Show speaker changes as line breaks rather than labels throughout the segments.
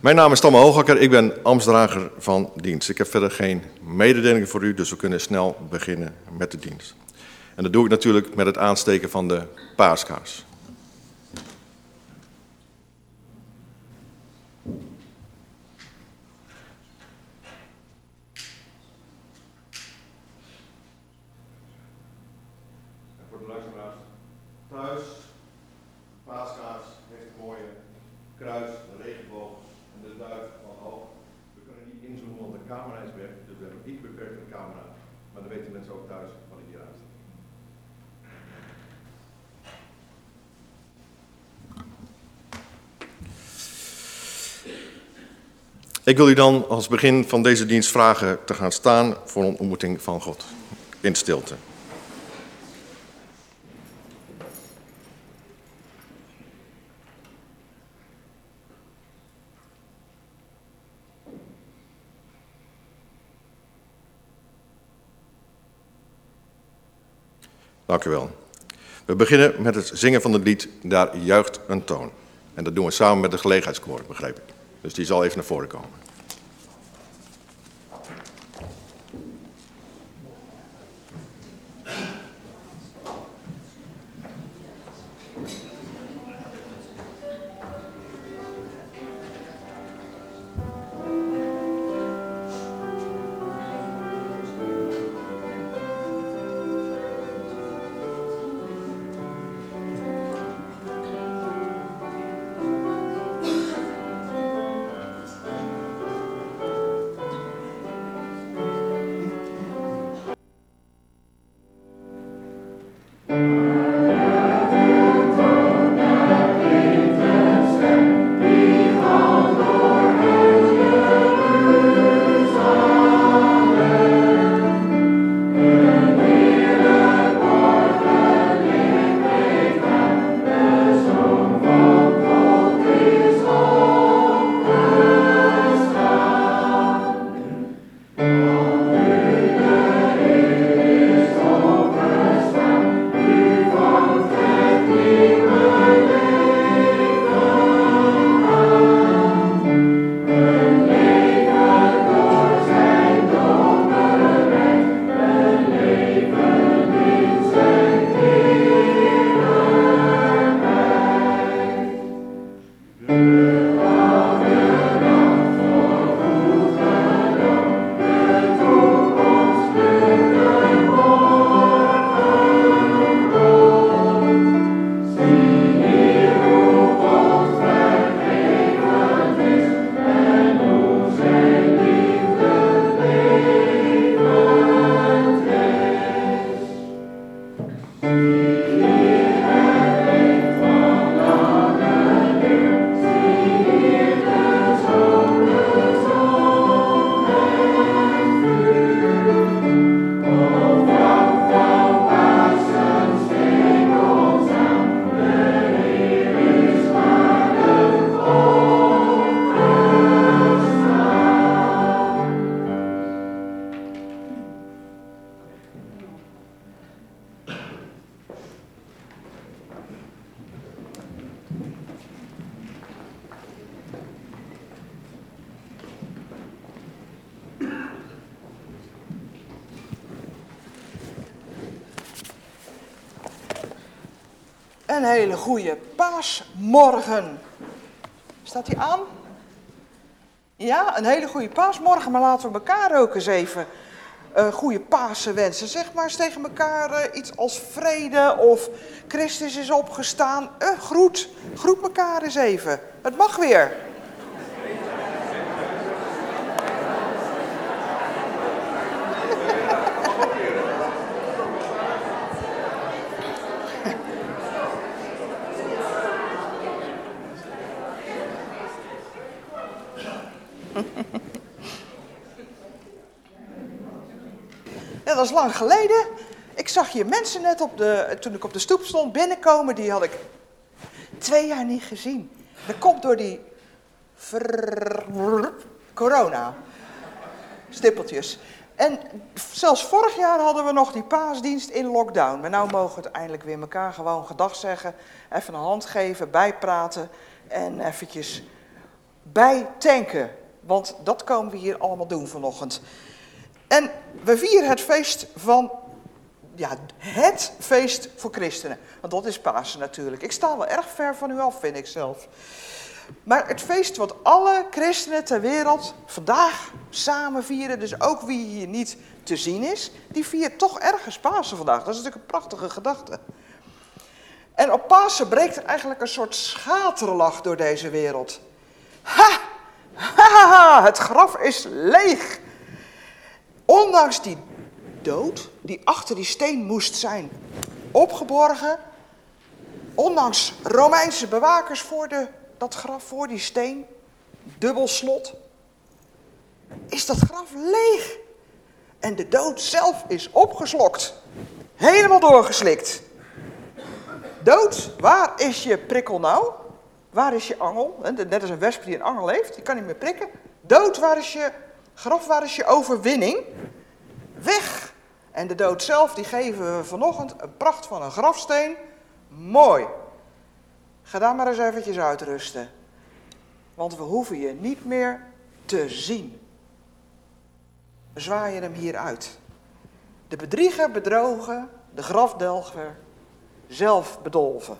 Mijn naam is Tamme Hoogakker, ik ben ambtsdrager van dienst. Ik heb verder geen mededelingen voor u, dus we kunnen snel beginnen met de dienst. En dat doe ik natuurlijk met het aansteken van de paaskaars. voor de luisteraars thuis, paaskaars heeft een mooie kruis, de regenboog en de duif van hoog. We kunnen niet inzoomen, want de camera is weg, dus we hebben niet beperkt de camera. Maar dan weten mensen ook thuis wat ik hier aan sta. Ik wil u dan als begin van deze dienst vragen te gaan staan voor een ontmoeting van God in stilte. Dank u wel. We beginnen met het zingen van het lied Daar juicht een toon. En dat doen we samen met de gelegenheidskoor, begreep ik. Dus die zal even naar voren komen.
Goede paasmorgen. Staat hij aan? Ja, een hele goede paasmorgen, maar laten we elkaar ook eens even uh, goede Pasen wensen. Zeg maar eens tegen elkaar uh, iets als vrede of Christus is opgestaan. Uh, groet, groet elkaar eens even. Het mag weer. Geleden. Ik zag hier mensen net op de, toen ik op de stoep stond binnenkomen. Die had ik twee jaar niet gezien. Dat komt door die corona. Stippeltjes. En zelfs vorig jaar hadden we nog die paasdienst in lockdown. Maar nu mogen we eindelijk weer elkaar gewoon gedag zeggen. Even een hand geven, bijpraten. En eventjes bij tanken. Want dat komen we hier allemaal doen vanochtend. En we vieren het feest van, ja, het feest voor christenen. Want dat is Pasen natuurlijk. Ik sta wel erg ver van u af, vind ik zelf. Maar het feest wat alle christenen ter wereld vandaag samen vieren, dus ook wie hier niet te zien is, die viert toch ergens Pasen vandaag. Dat is natuurlijk een prachtige gedachte. En op Pasen breekt er eigenlijk een soort schaterlach door deze wereld. Ha! Ha, ha, het graf is leeg. Ondanks die dood, die achter die steen moest zijn opgeborgen, ondanks Romeinse bewakers voor de, dat graf, voor die steen, dubbel slot, is dat graf leeg. En de dood zelf is opgeslokt, helemaal doorgeslikt. Dood, waar is je prikkel nou? Waar is je angel? Net als een wesp die een angel heeft, die kan niet meer prikken. Dood, waar is je graf, waar is je overwinning? Weg! En de dood zelf, die geven we vanochtend een pracht van een grafsteen. Mooi. Ga daar maar eens eventjes uitrusten. Want we hoeven je niet meer te zien. We zwaaien hem hier uit. De bedrieger bedrogen, de grafdelger zelf bedolven.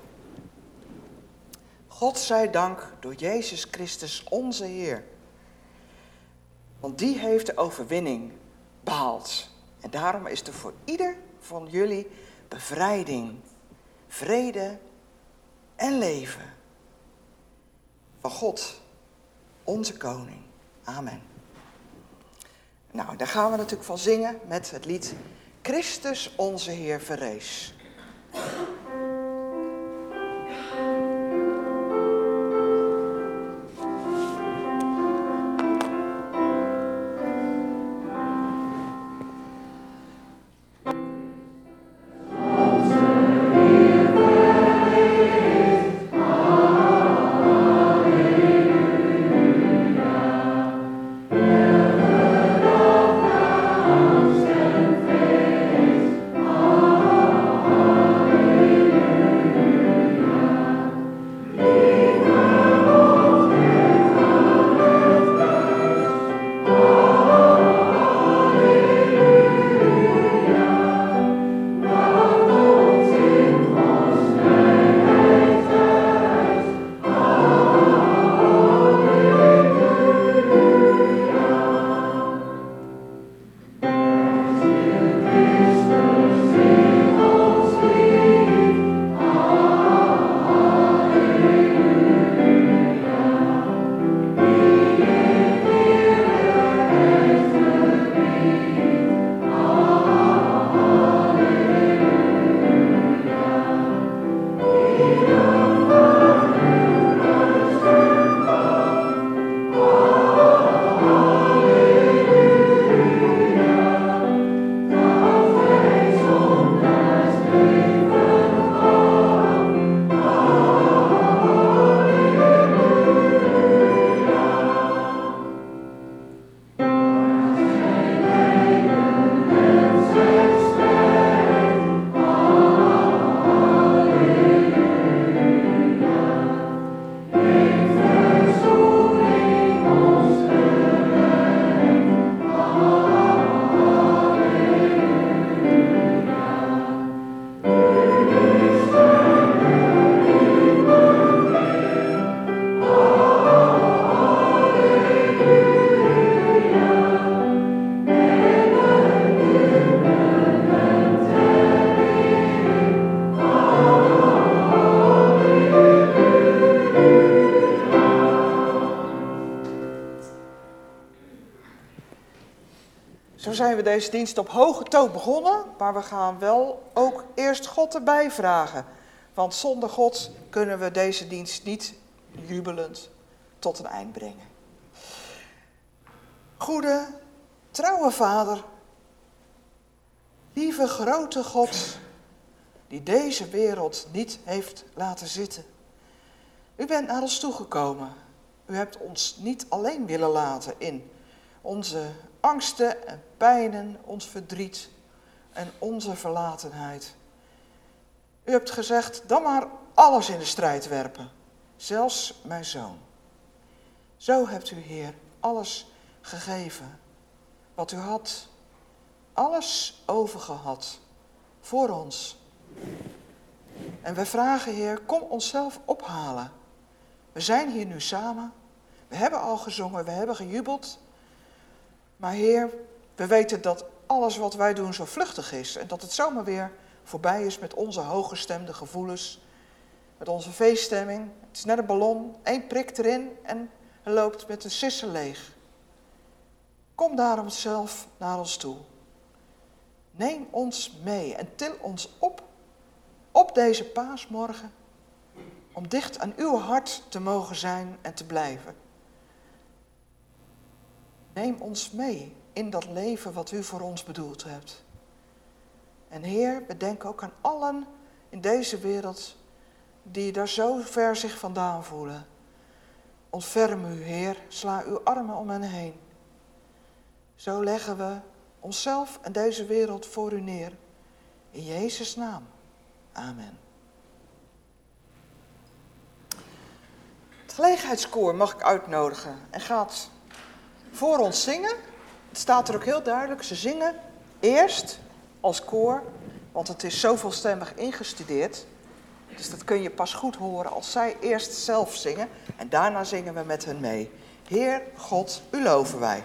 God zij dank door Jezus Christus onze Heer. Want die heeft de overwinning behaald. En daarom is er voor ieder van jullie bevrijding, vrede en leven. Van God, onze koning. Amen. Nou, daar gaan we natuurlijk van zingen met het lied Christus onze Heer verrees. Zijn we deze dienst op hoge toon begonnen, maar we gaan wel ook eerst God erbij vragen. Want zonder God kunnen we deze dienst niet jubelend tot een eind brengen. Goede, trouwe Vader, lieve grote God, die deze wereld niet heeft laten zitten. U bent naar ons toegekomen. U hebt ons niet alleen willen laten in onze angsten en pijnen, ons verdriet en onze verlatenheid. U hebt gezegd, dan maar alles in de strijd werpen, zelfs mijn zoon. Zo hebt u, Heer, alles gegeven wat u had. Alles overgehad voor ons. En we vragen, Heer, kom onszelf ophalen. We zijn hier nu samen. We hebben al gezongen, we hebben gejubeld. Maar Heer, we weten dat alles wat wij doen zo vluchtig is. En dat het zomaar weer voorbij is met onze hooggestemde gevoelens. Met onze feeststemming. Het is net een ballon, één prik erin en loopt met een sisser leeg. Kom daarom zelf naar ons toe. Neem ons mee en til ons op op deze paasmorgen om dicht aan uw hart te mogen zijn en te blijven. Neem ons mee in dat leven wat u voor ons bedoeld hebt. En Heer, bedenk ook aan allen in deze wereld die daar zo ver zich vandaan voelen. Ontferm u, Heer, sla uw armen om hen heen. Zo leggen we onszelf en deze wereld voor u neer. In Jezus' naam. Amen. Het gelegenheidskoor mag ik uitnodigen en gaat voor ons zingen. Het staat er ook heel duidelijk, ze zingen eerst als koor, want het is zoveelstemmig ingestudeerd. Dus dat kun je pas goed horen als zij eerst zelf zingen en daarna zingen we met hen mee. Heer God, u loven wij.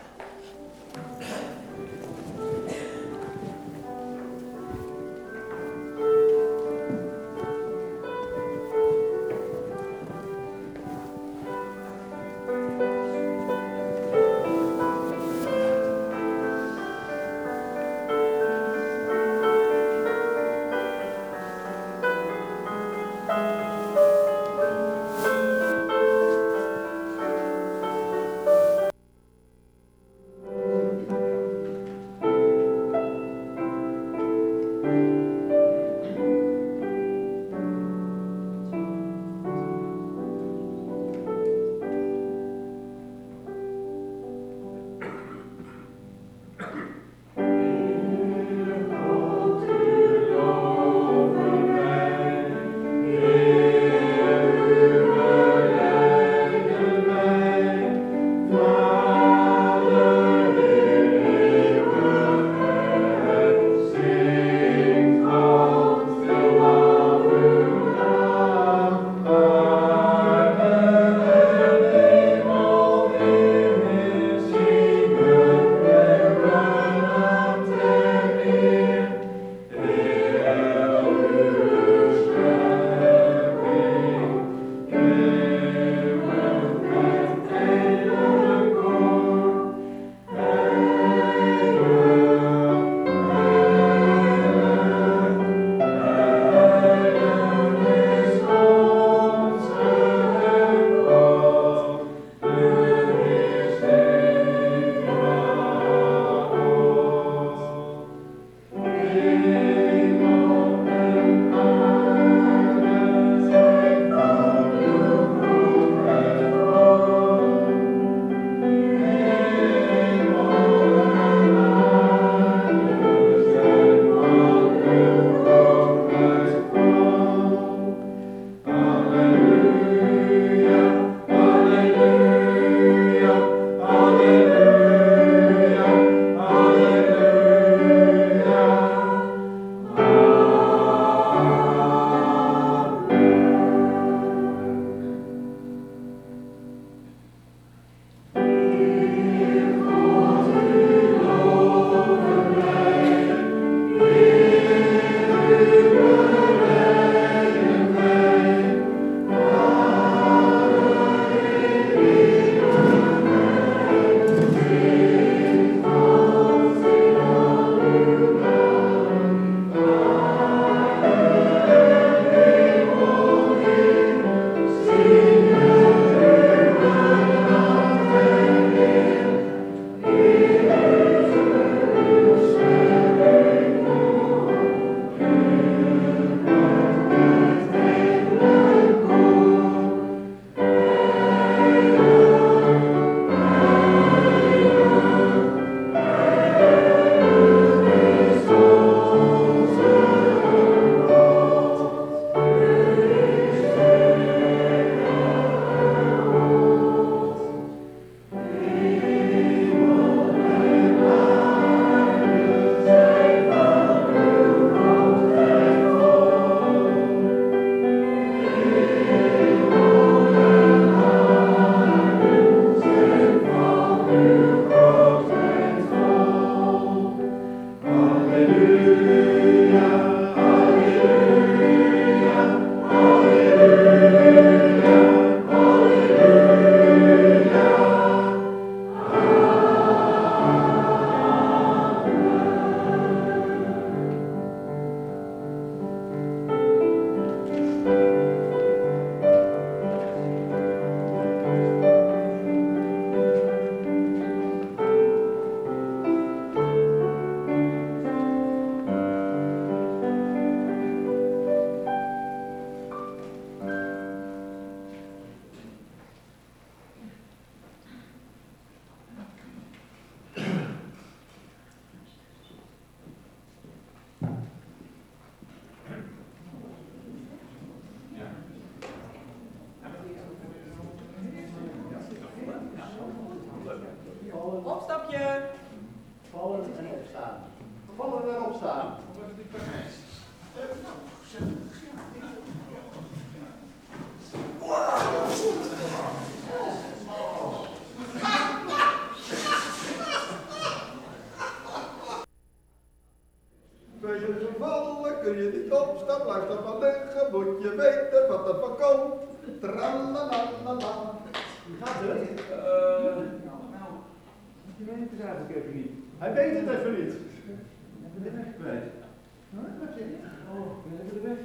Oh, we hebben de weg.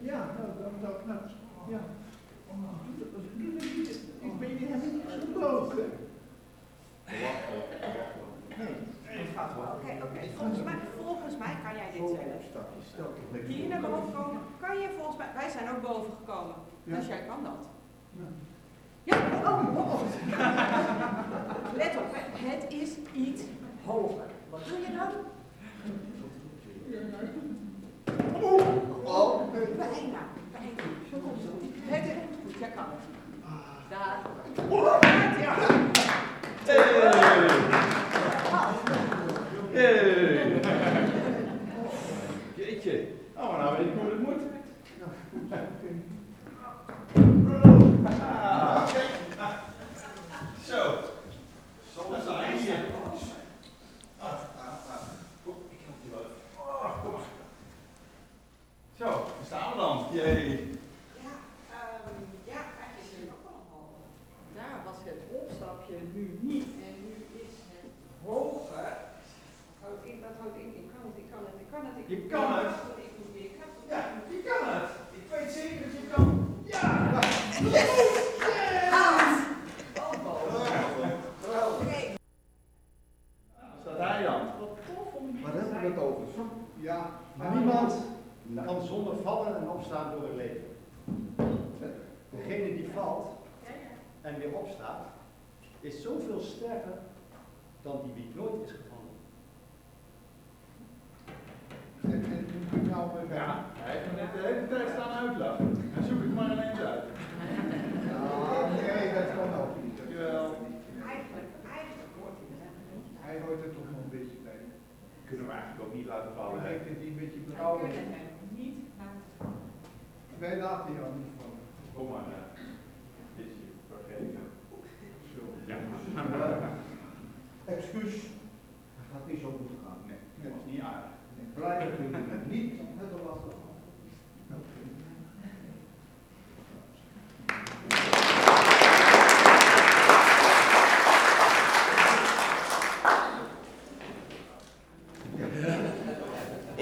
Ja, nou, dat moet ook nou. Ja. Ik ben je helemaal niet. Nee, gaat wel.
Oké. Volgens mij, kan jij dit zeggen. Hier naar boven komen. Kan je volgens mij, wij zijn ook boven gekomen. Dus jij kan dat.
Ja.
Oh, oh, oh. Let op, het is iets hoger. Wat doe je dan?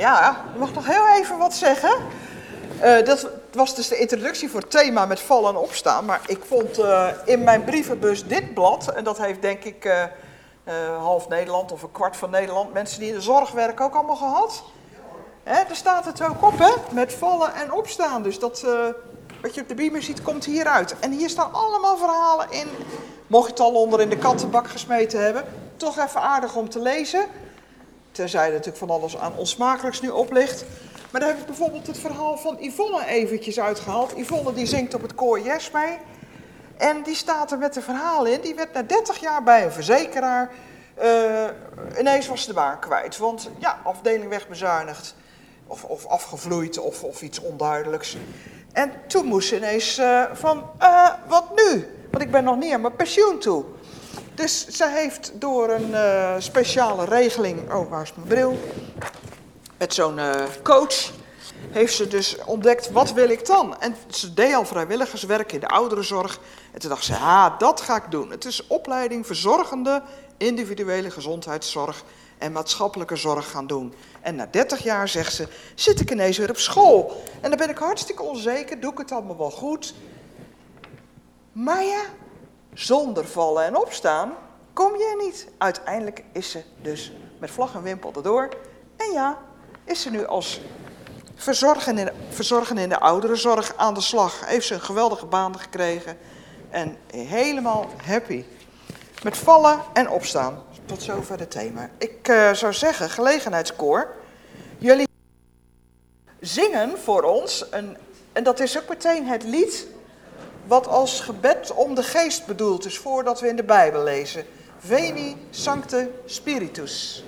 Ja,
ik
mag nog heel even wat zeggen. Eh, dat was dus de introductie voor het thema met vallen en opstaan. Maar ik vond eh, in mijn brievenbus dit blad, en dat heeft denk ik eh, half Nederland of een kwart van Nederland, mensen die in de zorg werken ook allemaal gehad. Hè, daar staat het ook op, hè? Met vallen en opstaan. Dus dat, wat je op de beamer ziet, komt hieruit. En hier staan allemaal verhalen in. Mocht je het al onder in de kattenbak gesmeten hebben, toch even aardig om te lezen. Tenzij er natuurlijk van alles aan onsmakelijks nu op ligt. Maar daar heb ik bijvoorbeeld het verhaal van Yvonne eventjes uitgehaald. Yvonne die zingt op het koor Yes mee. En die staat er met een verhaal in. Die werd na 30 jaar bij een verzekeraar. eh, ineens was ze de baan kwijt. Want ja, afdeling wegbezuinigd. Of, of afgevloeid of, of iets onduidelijks. En toen moest ze ineens eh, van, eh, wat nu? Want ik ben nog niet aan mijn pensioen toe. Dus ze heeft door een eh, speciale regeling, oh waar is mijn bril? Met zo'n eh, coach heeft ze dus ontdekt, wat wil ik dan? En ze deed al vrijwilligerswerk in de ouderenzorg. En toen dacht ze, ha, dat ga ik doen. Het is opleiding verzorgende individuele gezondheidszorg en maatschappelijke zorg gaan doen. En na 30 jaar, zegt ze, zit ik ineens weer op school. En dan ben ik hartstikke onzeker, doe ik het allemaal wel goed? Maar ja, zonder vallen en opstaan kom je er niet. Uiteindelijk is ze dus met vlag en wimpel erdoor. En ja, is ze nu als verzorger in, in de ouderenzorg aan de slag. Heeft ze een geweldige baan gekregen. En helemaal happy. Met vallen en opstaan. Tot zover het thema. Ik eh, zou zeggen, gelegenheidskoor. Jullie zingen voor ons. Een, en dat is ook meteen het lied wat als gebed om de geest bedoeld is voordat we in de Bijbel lezen. Veni Sancte Spiritus.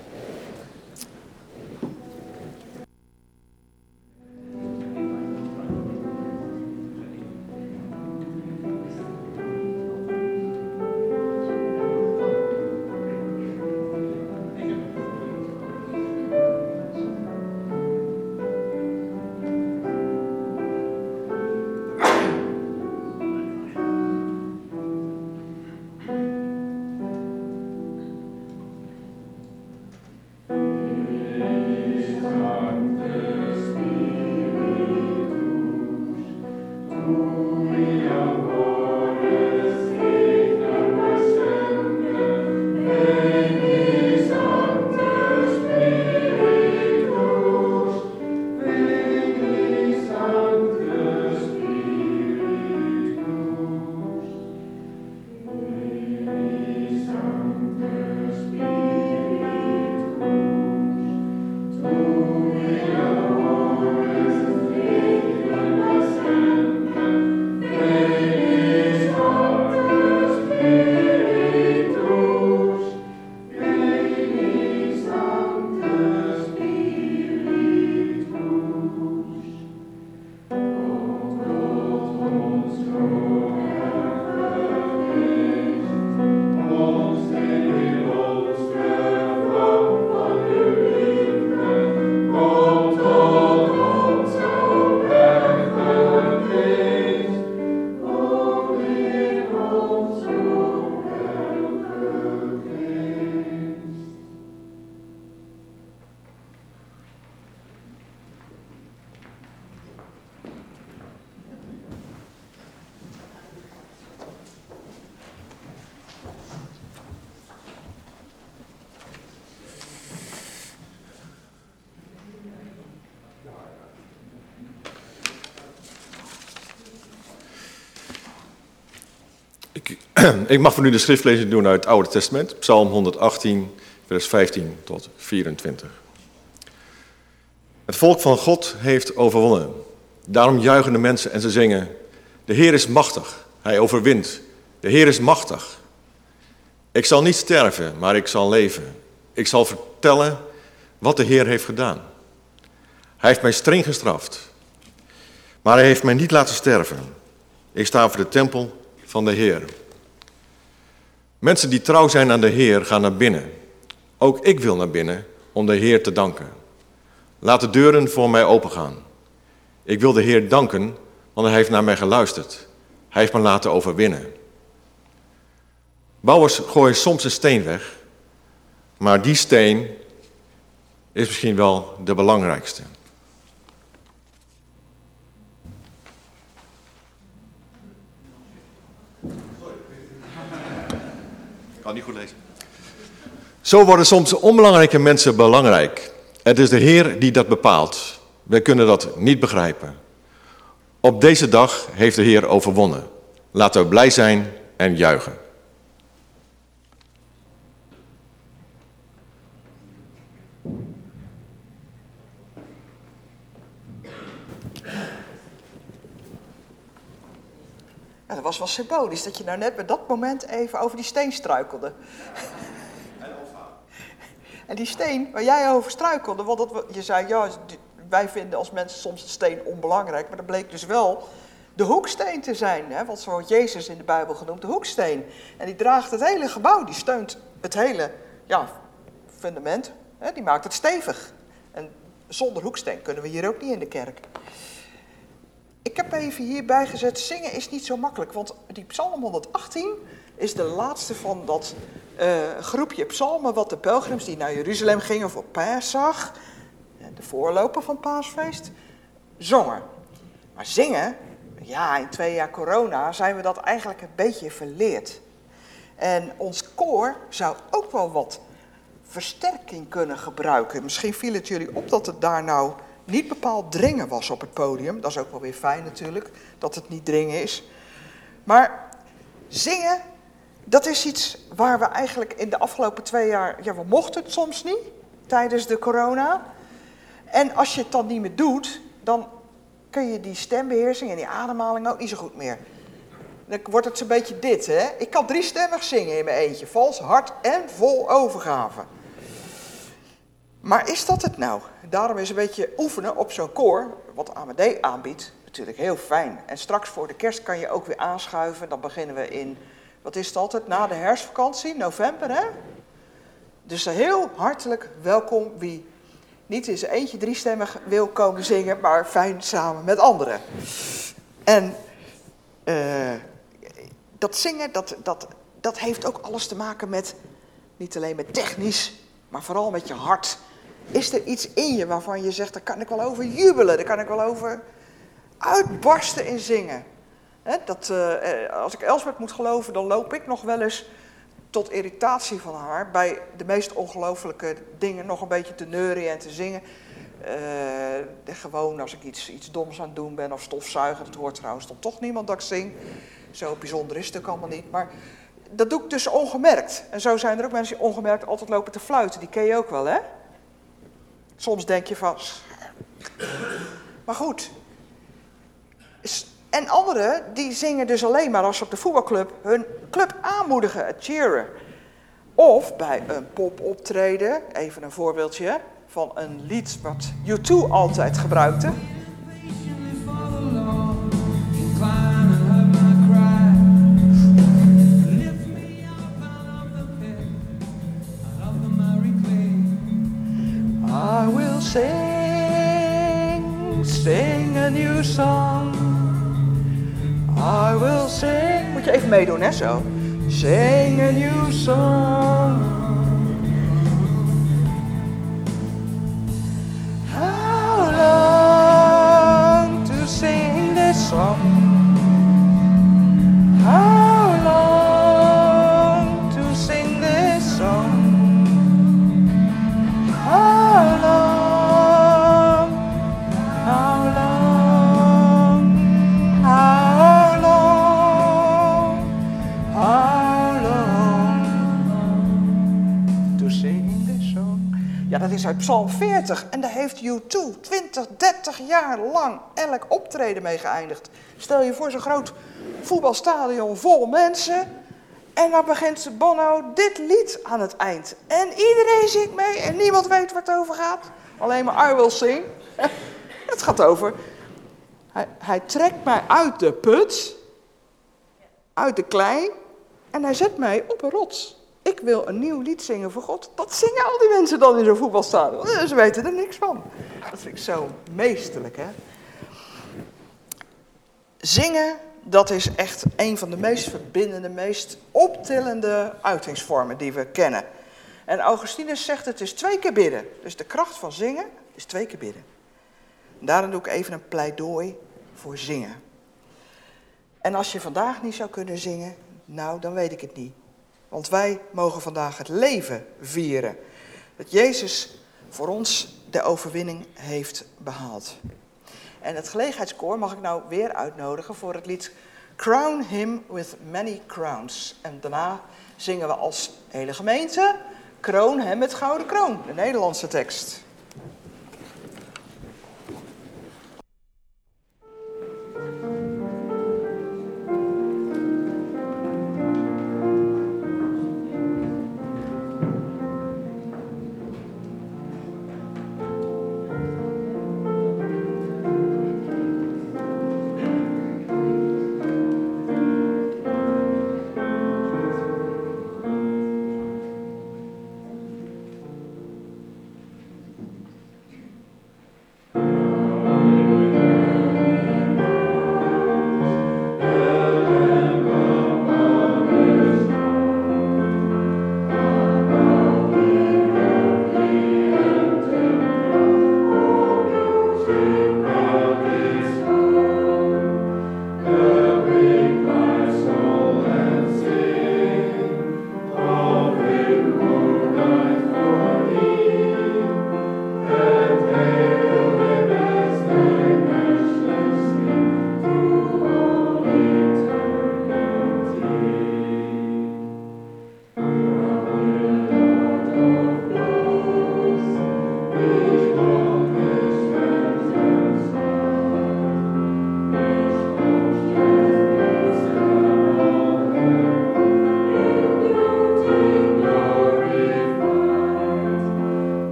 Ik, mag voor nu de schriftlezing doen uit het Oude Testament, Psalm 118, vers 15 tot 24. Het volk van God heeft overwonnen. Daarom juichen de mensen en ze zingen: De Heer is machtig, hij overwint. De Heer is machtig. Ik zal niet sterven, maar ik zal leven. Ik zal vertellen wat de Heer heeft gedaan. Hij heeft mij streng gestraft, maar hij heeft mij niet laten sterven. Ik sta voor de tempel van de Heer. Mensen die trouw zijn aan de Heer gaan naar binnen. Ook ik wil naar binnen om de Heer te danken. Laat de deuren voor mij opengaan. Ik wil de Heer danken, want hij heeft naar mij geluisterd. Hij heeft me laten overwinnen. Bouwers gooien soms een steen weg, maar die steen is misschien wel de belangrijkste. Kan niet goed lezen. Zo worden soms onbelangrijke mensen belangrijk. Het is de Heer die dat bepaalt. Wij kunnen dat niet begrijpen. Op deze dag heeft de Heer overwonnen. Laten we blij zijn en juichen.
Ja, dat was wel symbolisch dat je nou net bij dat moment even over die steen struikelde. En die steen waar jij over struikelde, want dat, je zei, ja, wij vinden als mensen soms de steen onbelangrijk, maar dat bleek dus wel de hoeksteen te zijn. Hè? Want zo wordt Jezus in de Bijbel genoemd, de hoeksteen. En die draagt het hele gebouw, die steunt het hele ja, fundament, hè? die maakt het stevig. En zonder hoeksteen kunnen we hier ook niet in de kerk. Ik heb even hierbij gezet, zingen is niet zo makkelijk, want die psalm 118 is de laatste van dat uh, groepje psalmen wat de pelgrims die naar Jeruzalem gingen voor Pesach, de voorloper van paasfeest, zongen. Maar zingen, ja, in twee jaar corona zijn we dat eigenlijk een beetje verleerd. En ons koor zou ook wel wat versterking kunnen gebruiken. Misschien viel het jullie op dat het daar nou niet bepaald dringen was op het podium. Dat is ook wel weer fijn natuurlijk, dat het niet dringen is. Maar zingen, dat is iets waar we eigenlijk in de afgelopen twee jaar... Ja, we mochten het soms niet tijdens de corona. En als je het dan niet meer doet, dan kun je die stembeheersing en die ademhaling ook niet zo goed meer. Dan wordt het zo'n beetje dit, hè. Ik kan driestemmig zingen in mijn eentje. Vals, hard en vol overgave. Maar is dat het nou? Daarom is een beetje oefenen op zo'n koor, wat AMD aanbiedt, natuurlijk heel fijn. En straks voor de kerst kan je ook weer aanschuiven. Dan beginnen we in, wat is het altijd, na de herfstvakantie, november, hè? Dus heel hartelijk welkom wie niet in zijn eentje driestemmig wil komen zingen, maar fijn samen met anderen. En uh, dat zingen, dat, dat, dat heeft ook alles te maken met, niet alleen met technisch, maar vooral met je hart. Is er iets in je waarvan je zegt, daar kan ik wel over jubelen, daar kan ik wel over uitbarsten in zingen. dat, uh, als ik Elsbeth moet geloven, dan loop ik nog wel eens tot irritatie van haar bij de meest ongelofelijke dingen nog een beetje te neuren en te zingen. Uh, gewoon als ik iets, iets doms aan het doen ben of stofzuigen, dat hoort trouwens dan toch niemand dat ik zing. Zo bijzonder is het ook allemaal niet. Maar dat doe ik dus ongemerkt. En zo zijn er ook mensen die ongemerkt altijd lopen te fluiten. Die ken je ook wel, hè? Soms denk je van. Maar goed. En anderen die zingen dus alleen maar als ze op de voetbalclub hun club aanmoedigen, het cheeren. Of bij een popoptreden, even een voorbeeldje van een lied wat U2 altijd gebruikte. I will sing, sing a new song. I will sing. Moet je even meedoen, hè, zo. Sing a new song. How long to sing this song? How long dat is uit Psalm 40 en daar heeft U2 20, 30 jaar lang elk optreden mee geëindigd. Stel je voor zo'n groot voetbalstadion vol mensen en dan begint Bono dit lied aan het eind. En iedereen zingt mee en niemand weet waar het over gaat. Alleen maar I will sing. Het gaat over. Hij, hij trekt mij uit de put, uit de klei, en hij zet mij op een rots. Ik wil een nieuw lied zingen voor God. Dat zingen al die mensen dan in zo'n voetbalstadion. Ze weten er niks van. Dat vind ik zo meesterlijk, hè? Zingen dat is echt een van de meest verbindende, meest optillende uitingsvormen die we kennen. En Augustinus zegt het is twee keer bidden. Dus de kracht van zingen is twee keer bidden. daarom doe ik even een pleidooi voor zingen. En als je vandaag niet zou kunnen zingen, nou dan weet ik het niet. Want wij mogen vandaag het leven vieren. Dat Jezus voor ons de overwinning heeft behaald. En het gelegenheidskoor mag ik nou weer uitnodigen voor het lied Crown Him with Many Crowns. En daarna zingen we als hele gemeente Kroon hem met gouden kroon, de Nederlandse tekst.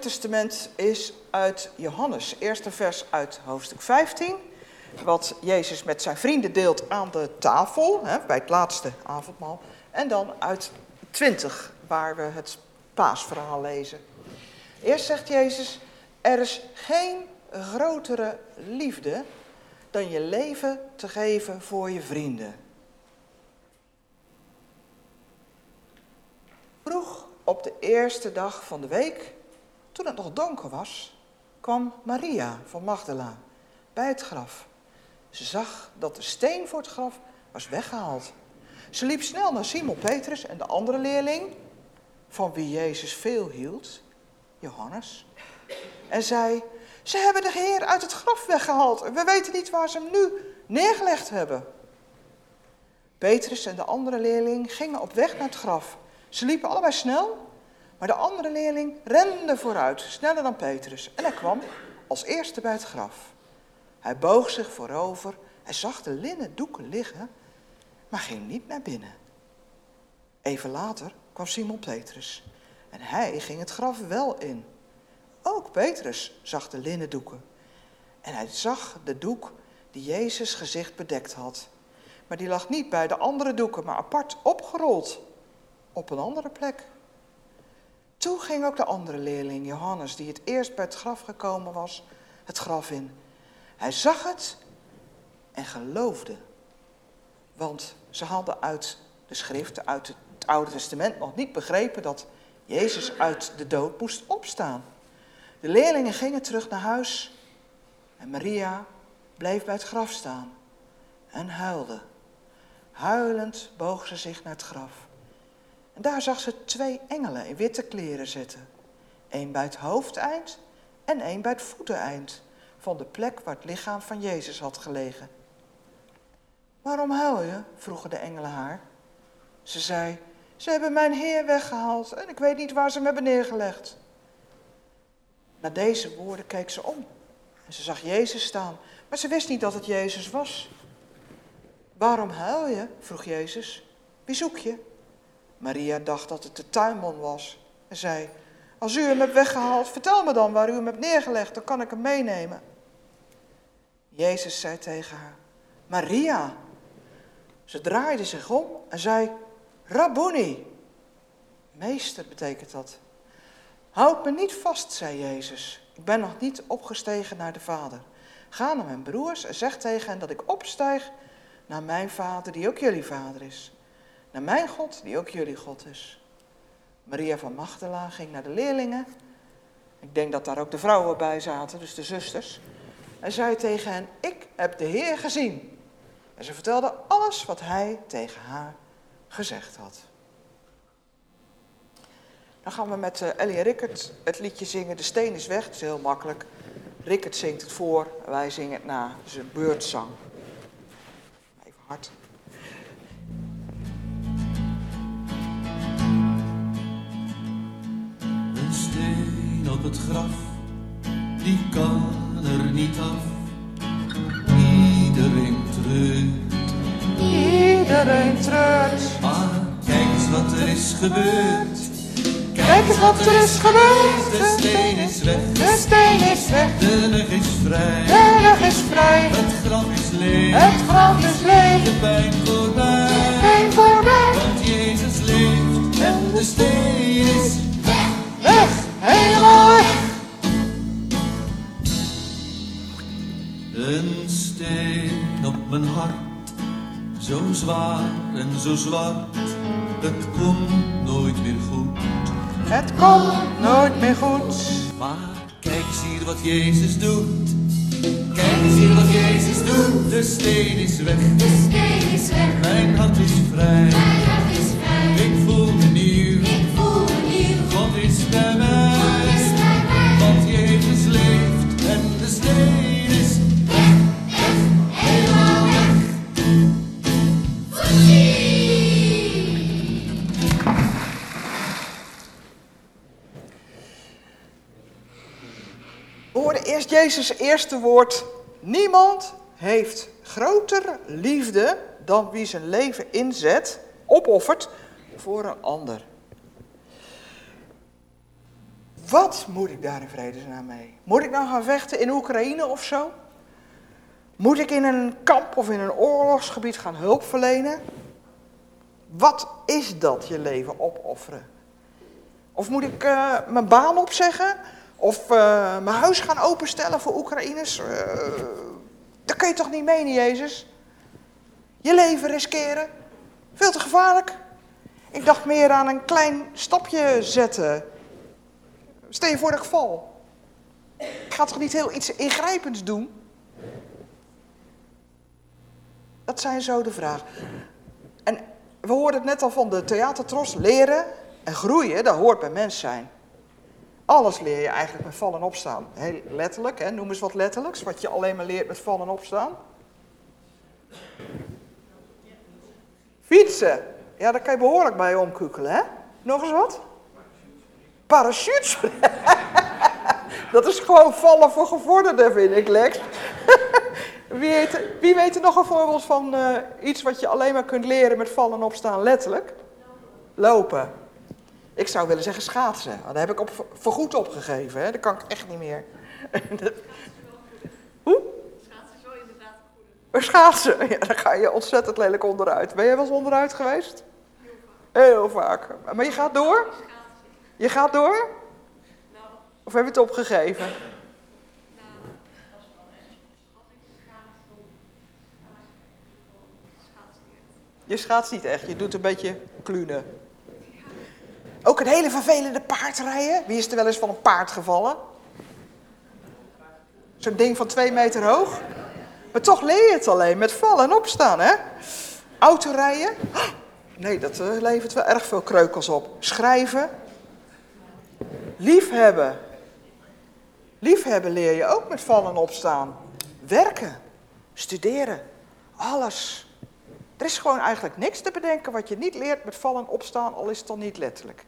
Testament is uit Johannes, eerste vers uit hoofdstuk 15. Wat Jezus met zijn vrienden deelt aan de tafel, hè, bij het laatste avondmaal. En dan uit 20, waar we het paasverhaal lezen. Eerst zegt Jezus, er is geen grotere liefde dan je leven te geven voor je vrienden. Vroeg op de eerste dag van de week, toen het nog donker was, kwam Maria van Magdala bij het graf. Ze zag dat de steen voor het graf was weggehaald. Ze liep snel naar Simon Petrus en de andere leerling, van wie Jezus veel hield, Johannes, en zei: Ze hebben de Heer uit het graf weggehaald we weten niet waar ze hem nu neergelegd hebben. Petrus en de andere leerling gingen op weg naar het graf. Ze liepen allebei snel, maar de andere leerling rende vooruit, sneller dan Petrus. En hij kwam als eerste bij het graf. Hij boog zich voorover en zag de linnen doeken liggen, maar ging niet naar binnen. Even later kwam Simon Petrus en hij ging het graf wel in. Ook Petrus zag de linnen doeken en hij zag de doek die Jezus gezicht bedekt had. Maar die lag niet bij de andere doeken, maar apart opgerold op een andere plek. Toen ging ook de andere leerling, Johannes, die het eerst bij het graf gekomen was, het graf in. Hij zag het en geloofde. Want ze hadden uit de schriften, uit het Oude Testament nog niet begrepen dat Jezus uit de dood moest opstaan. De leerlingen gingen terug naar huis en Maria bleef bij het graf staan en huilde. Huilend boog ze zich naar het graf. En daar zag ze twee engelen in witte kleren zitten. Eén bij het hoofdeind en één bij het voeteneind van de plek waar het lichaam van Jezus had gelegen. Waarom huil je? vroegen de engelen haar. Ze zei, ze hebben mijn Heer weggehaald en ik weet niet waar ze hem hebben neergelegd. Na deze woorden keek ze om en ze zag Jezus staan, maar ze wist niet dat het Jezus was. Waarom huil je? vroeg Jezus. Wie zoek je? Maria dacht dat het de tuinman was en zei: Als u hem hebt weggehaald, vertel me dan waar u hem hebt neergelegd, dan kan ik hem meenemen. Jezus zei tegen haar: Maria. Ze draaide zich om en zei: Rabboni. Meester betekent dat. Houd me niet vast, zei Jezus. Ik ben nog niet opgestegen naar de Vader. Ga naar mijn broers en zeg tegen hen dat ik opstijg naar mijn Vader, die ook jullie Vader is. Naar mijn God, die ook jullie God is. Maria van Magdala ging naar de leerlingen. Ik denk dat daar ook de vrouwen bij zaten, dus de zusters. En zei tegen hen, ik heb de Heer gezien. En ze vertelde alles wat hij tegen haar gezegd had. Dan gaan we met uh, Ellie en Rickert het liedje zingen. De steen is weg, het is heel makkelijk. Rickert zingt het voor, wij zingen het na. Het is een beurtzang. Even hard.
Op het graf, die kan er niet af. Iedereen treurt,
Iedereen treurt.
maar kijk eens wat er is gebeurd.
Kijk eens wat er is gebeurd.
De steen is weg,
De steen is weg.
de lucht is vrij. Zwaar en zo zwart, het komt nooit meer goed.
Het komt nooit meer goed.
Maar kijk eens hier wat Jezus doet. Kijk eens hier wat Jezus doet. De steen is weg,
De steen is weg,
mijn hart is vrij.
mijn hart is vrij.
Ik voel
Jezus' eerste woord. Niemand heeft groter liefde dan wie zijn leven inzet, opoffert voor een ander. Wat moet ik daar in vredesnaam mee? Moet ik nou gaan vechten in Oekraïne of zo? Moet ik in een kamp of in een oorlogsgebied gaan hulp verlenen? Wat is dat, je leven opofferen? Of moet ik eh, mijn baan opzeggen? Of eh, mijn huis gaan openstellen voor Oekraïners? Uh, dat kun je toch niet menen, Jezus? Je leven riskeren? Veel te gevaarlijk. Ik dacht meer aan een klein stapje zetten. Stel je voor dat ik val. Ik ga toch niet heel iets ingrijpends doen? Dat zijn zo de vragen. En we hoorden het net al van de theatertros. Leren en groeien, dat hoort bij mens zijn. Alles leer je eigenlijk met vallen en opstaan. Heel letterlijk, hè? noem eens wat letterlijks. Wat je alleen maar leert met vallen en opstaan. Fietsen. Ja, daar kan je behoorlijk bij omkukelen, hè? Nog eens wat? Parachutes. Dat is gewoon vallen voor gevorderden, vind ik, Lex. Wie weet, wie weet er nog een voorbeeld van uh, iets wat je alleen maar kunt leren met vallen en opstaan, letterlijk? Lopen. Ik zou willen zeggen schaatsen. Daar heb ik op, voorgoed opgegeven. Hè? Dat kan ik echt niet meer. Hoe?
Schaatsen is wel inderdaad goed.
Schaatsen, ja, daar ga je ontzettend lelijk onderuit. Ben jij wel eens onderuit geweest? Heel vaak. Maar je gaat door? Je gaat door? Of heb je het opgegeven? Je schaats niet echt, je doet een beetje klunen. Ook een hele vervelende paardrijden. Wie is er wel eens van een paard gevallen? Zo'n ding van twee meter hoog. Maar toch leer je het alleen met vallen en opstaan, hè? Autorijden. Nee, dat uh, levert wel erg veel kreukels op. Schrijven. Liefhebben. Liefhebben leer je ook met vallen en opstaan. Werken. Studeren. Alles. Er is gewoon eigenlijk niks te bedenken wat je niet leert met vallen en opstaan, al is het dan niet letterlijk.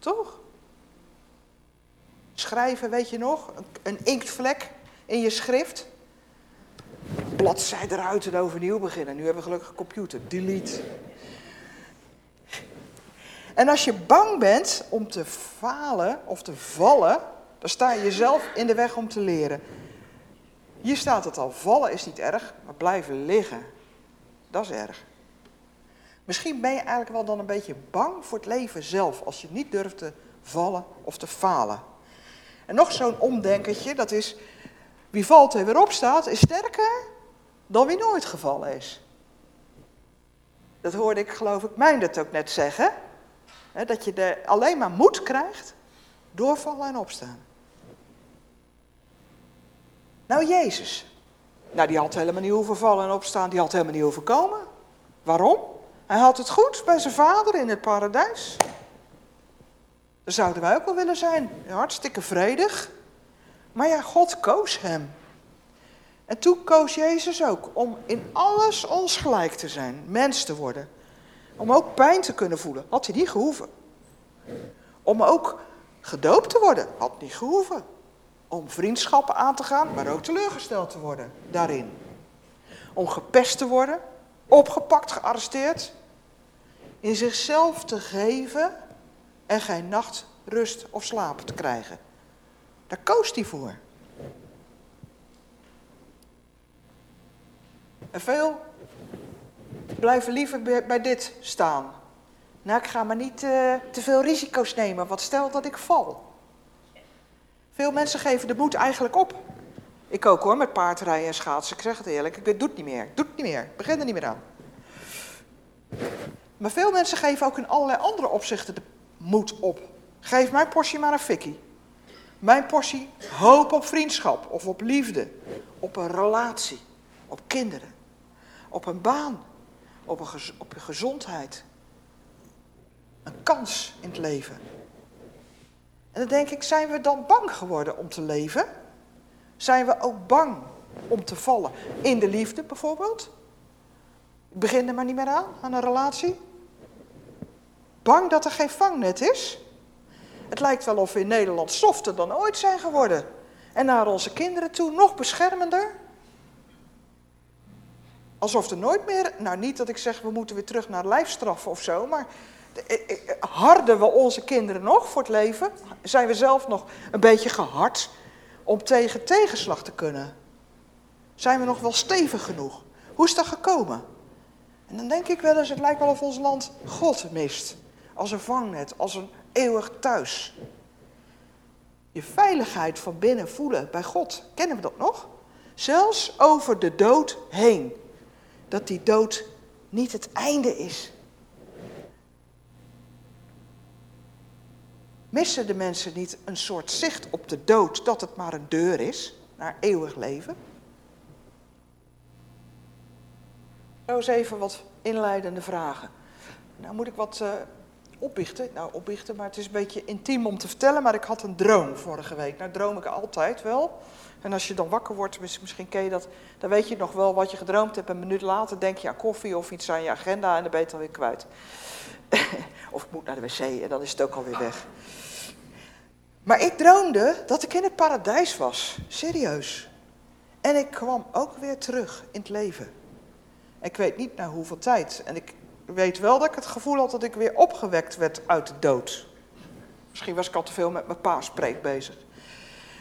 Toch? Schrijven, weet je nog? Een inktvlek in je schrift. Bladzijde eruit en overnieuw beginnen. Nu hebben we gelukkig een computer. Delete. En als je bang bent om te falen of te vallen, dan sta je jezelf in de weg om te leren. Hier staat het al, vallen is niet erg, maar blijven liggen, dat is erg. Misschien ben je eigenlijk wel dan een beetje bang voor het leven zelf, als je niet durft te vallen of te falen. En nog zo'n omdenkertje, dat is, wie valt en weer opstaat, is sterker dan wie nooit gevallen is. Dat hoorde ik, geloof ik, mijn dat ook net zeggen. Hè, dat je er alleen maar moed krijgt door vallen en opstaan. Nou, Jezus. Nou, die had helemaal niet hoeven vallen en opstaan. Die had helemaal niet hoeven komen. Waarom? Hij had het goed bij zijn vader in het paradijs. Daar zouden wij ook wel willen zijn. Hartstikke vredig. Maar ja, God koos hem. En toen koos Jezus ook om in alles ons gelijk te zijn, mens te worden. Om ook pijn te kunnen voelen, had hij niet gehoeven. Om ook gedoopt te worden, had niet gehoeven. Om vriendschappen aan te gaan, maar ook teleurgesteld te worden daarin. Om gepest te worden, opgepakt, gearresteerd. In zichzelf te geven en geen nacht rust of slaap te krijgen. Daar koos hij voor. En veel blijven liever bij, dit staan. Nou, ik ga maar niet uh, te veel risico's nemen, want stel dat ik val. Veel mensen geven de moed eigenlijk op. Ik ook hoor, met paardrijden en schaatsen. Ik zeg het eerlijk, ik doe het niet meer. Ik doe het niet meer. Begin er niet meer aan. Maar veel mensen geven ook in allerlei andere opzichten de moed op. Geef mijn portie maar een fikkie. Mijn portie hoop op vriendschap of op liefde. Op een relatie. Op kinderen. Op een baan. Op, op je gezondheid. Een kans in het leven. En dan denk ik, zijn we dan bang geworden om te leven? Zijn we ook bang om te vallen? In de liefde bijvoorbeeld? Ik begin er maar niet meer aan, aan een relatie. Bang dat er geen vangnet is? Het lijkt wel of we in Nederland softer dan ooit zijn geworden. En naar onze kinderen toe nog beschermender. Alsof er nooit meer, nou niet dat ik zeg we moeten weer terug naar lijfstraffen of zo, maar eh, eh, harden we onze kinderen nog voor het leven? Zijn we zelf nog een beetje gehard om tegen tegenslag te kunnen? Zijn we nog wel stevig genoeg? Hoe is dat gekomen? En dan denk ik wel eens, het lijkt wel of ons land God mist. Als een vangnet, als een eeuwig thuis. Je veiligheid van binnen voelen bij God, kennen we dat nog? Zelfs over de dood heen. Dat die dood niet het einde is. Missen de mensen niet een soort zicht op de dood, dat het maar een deur is naar eeuwig leven? Zo eens even wat inleidende vragen. Nou moet ik wat uh, opbiechten. Nou, opbiechten, maar het is een beetje intiem om te vertellen. Maar ik had een droom vorige week. Nou, droom ik altijd wel. En als je dan wakker wordt, misschien ken je dat, dan weet je nog wel wat je gedroomd hebt. En een minuut later denk je aan koffie of iets aan je agenda en dan ben je het alweer kwijt. of ik moet naar de wc en dan is het ook alweer weg. Maar ik droomde dat ik in het paradijs was. Serieus. En ik kwam ook weer terug in het leven. Ik weet niet na hoeveel tijd. En ik weet wel dat ik het gevoel had dat ik weer opgewekt werd uit de dood. Misschien was ik al te veel met mijn paaspreek bezig.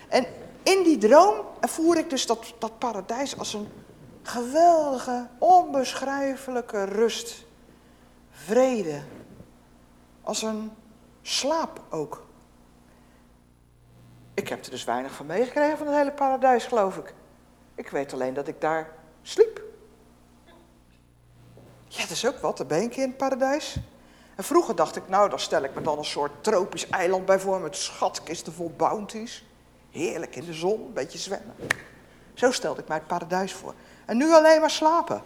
En in die droom ervoer ik dus dat, dat paradijs als een geweldige, onbeschrijfelijke rust. Vrede. Als een slaap ook. Ik heb er dus weinig van meegekregen van het hele paradijs, geloof ik. Ik weet alleen dat ik daar sliep. Ja, dat is ook wat, dan ben ik in het paradijs. En vroeger dacht ik, nou, dan stel ik me dan een soort tropisch eiland bij voor met schatkisten vol bounties. Heerlijk in de zon, een beetje zwemmen. Zo stelde ik mij het paradijs voor. En nu alleen maar slapen.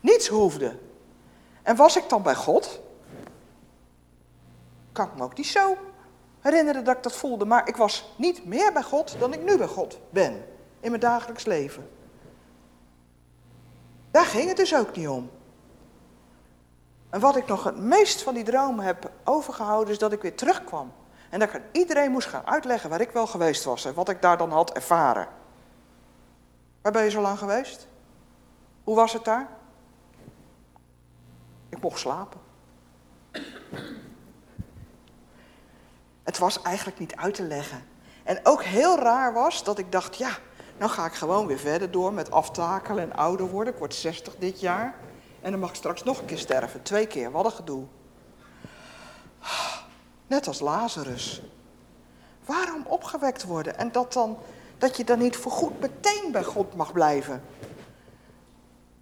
Niets hoefde. En was ik dan bij God? Kan ik me ook niet zo herinneren dat ik dat voelde. Maar ik was niet meer bij God dan ik nu bij God ben. In mijn dagelijks leven. Daar ging het dus ook niet om. En wat ik nog het meest van die dromen heb overgehouden, is dat ik weer terugkwam. En dat ik aan iedereen moest gaan uitleggen waar ik wel geweest was en wat ik daar dan had ervaren. Waar ben je zo lang geweest? Hoe was het daar? Ik mocht slapen. Het was eigenlijk niet uit te leggen. En ook heel raar was dat ik dacht, ja, nou ga ik gewoon weer verder door met aftakelen en ouder worden. Ik word 60 dit jaar. En dan mag ik straks nog een keer sterven. Twee keer, wat een gedoe. Net als Lazarus. Waarom opgewekt worden? En dat, dan, dat je dan niet voorgoed meteen bij God mag blijven.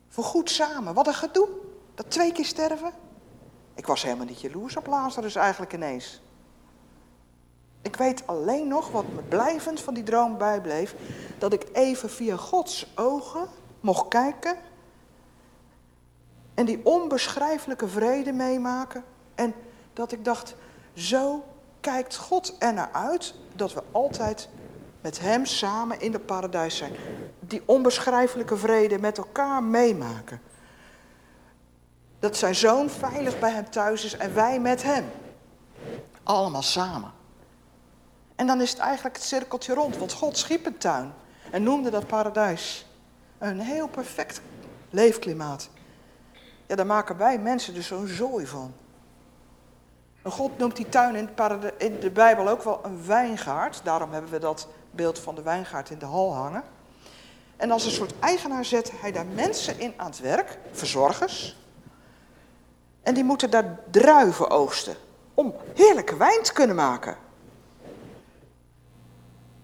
Voorgoed samen. Wat een gedoe. Dat twee keer sterven. Ik was helemaal niet jaloers op Lazarus eigenlijk ineens. Ik weet alleen nog wat me blijvend van die droom bijbleef. Dat ik even via Gods ogen mocht kijken. En die onbeschrijfelijke vrede meemaken. En dat ik dacht, zo kijkt God er naar uit dat we altijd met Hem samen in het paradijs zijn. Die onbeschrijfelijke vrede met elkaar meemaken. Dat zijn zoon veilig bij Hem thuis is en wij met Hem. Allemaal samen. En dan is het eigenlijk het cirkeltje rond, want God schiep een tuin en noemde dat paradijs. Een heel perfect leefklimaat. Ja, daar maken wij mensen dus zo'n zooi van. En God noemt die tuin in, in de Bijbel ook wel een wijngaard. Daarom hebben we dat beeld van de wijngaard in de hal hangen. En als een soort eigenaar zet hij daar mensen in aan het werk, verzorgers. En die moeten daar druiven oogsten om heerlijke wijn te kunnen maken.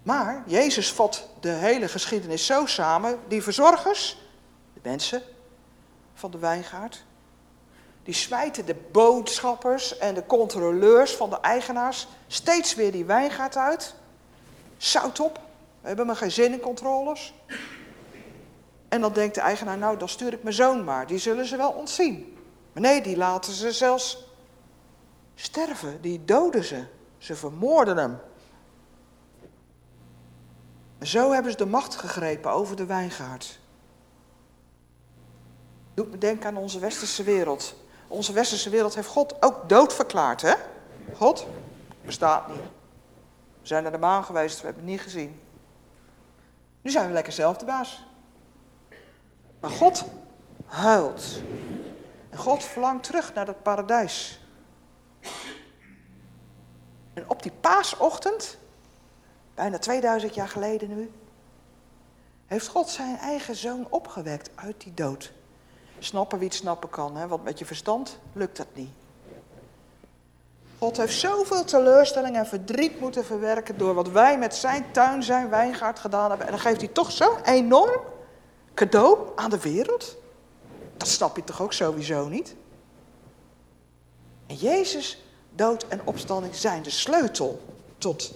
Maar Jezus vat de hele geschiedenis zo samen. Die verzorgers, de mensen van de wijngaard, die smijten de boodschappers en de controleurs van de eigenaars steeds weer die wijngaard uit. Zout op, we hebben maar geen zin in controles. En dan denkt de eigenaar, nou dan stuur ik mijn zoon maar, die zullen ze wel ontzien. Maar nee, die laten ze zelfs sterven, die doden ze. Ze vermoorden hem. Zo hebben ze de macht gegrepen over de wijngaard. Doet me denken aan onze westerse wereld. Onze westerse wereld heeft God ook dood verklaard, hè? God bestaat niet. We zijn naar de maan geweest, we hebben het niet gezien. Nu zijn we lekker zelf de baas. Maar God huilt. En God verlangt terug naar dat paradijs. En op die paasochtend, bijna 2000 jaar geleden nu, heeft God zijn eigen zoon opgewekt uit die dood. Snappen wie het snappen kan, hè? want met je verstand lukt dat niet. God heeft zoveel teleurstelling en verdriet moeten verwerken door wat wij met zijn tuin, zijn wijngaard gedaan hebben. En dan geeft hij toch zo'n enorm cadeau aan de wereld. Dat snap je toch ook sowieso niet? En Jezus, dood en opstanding zijn de sleutel tot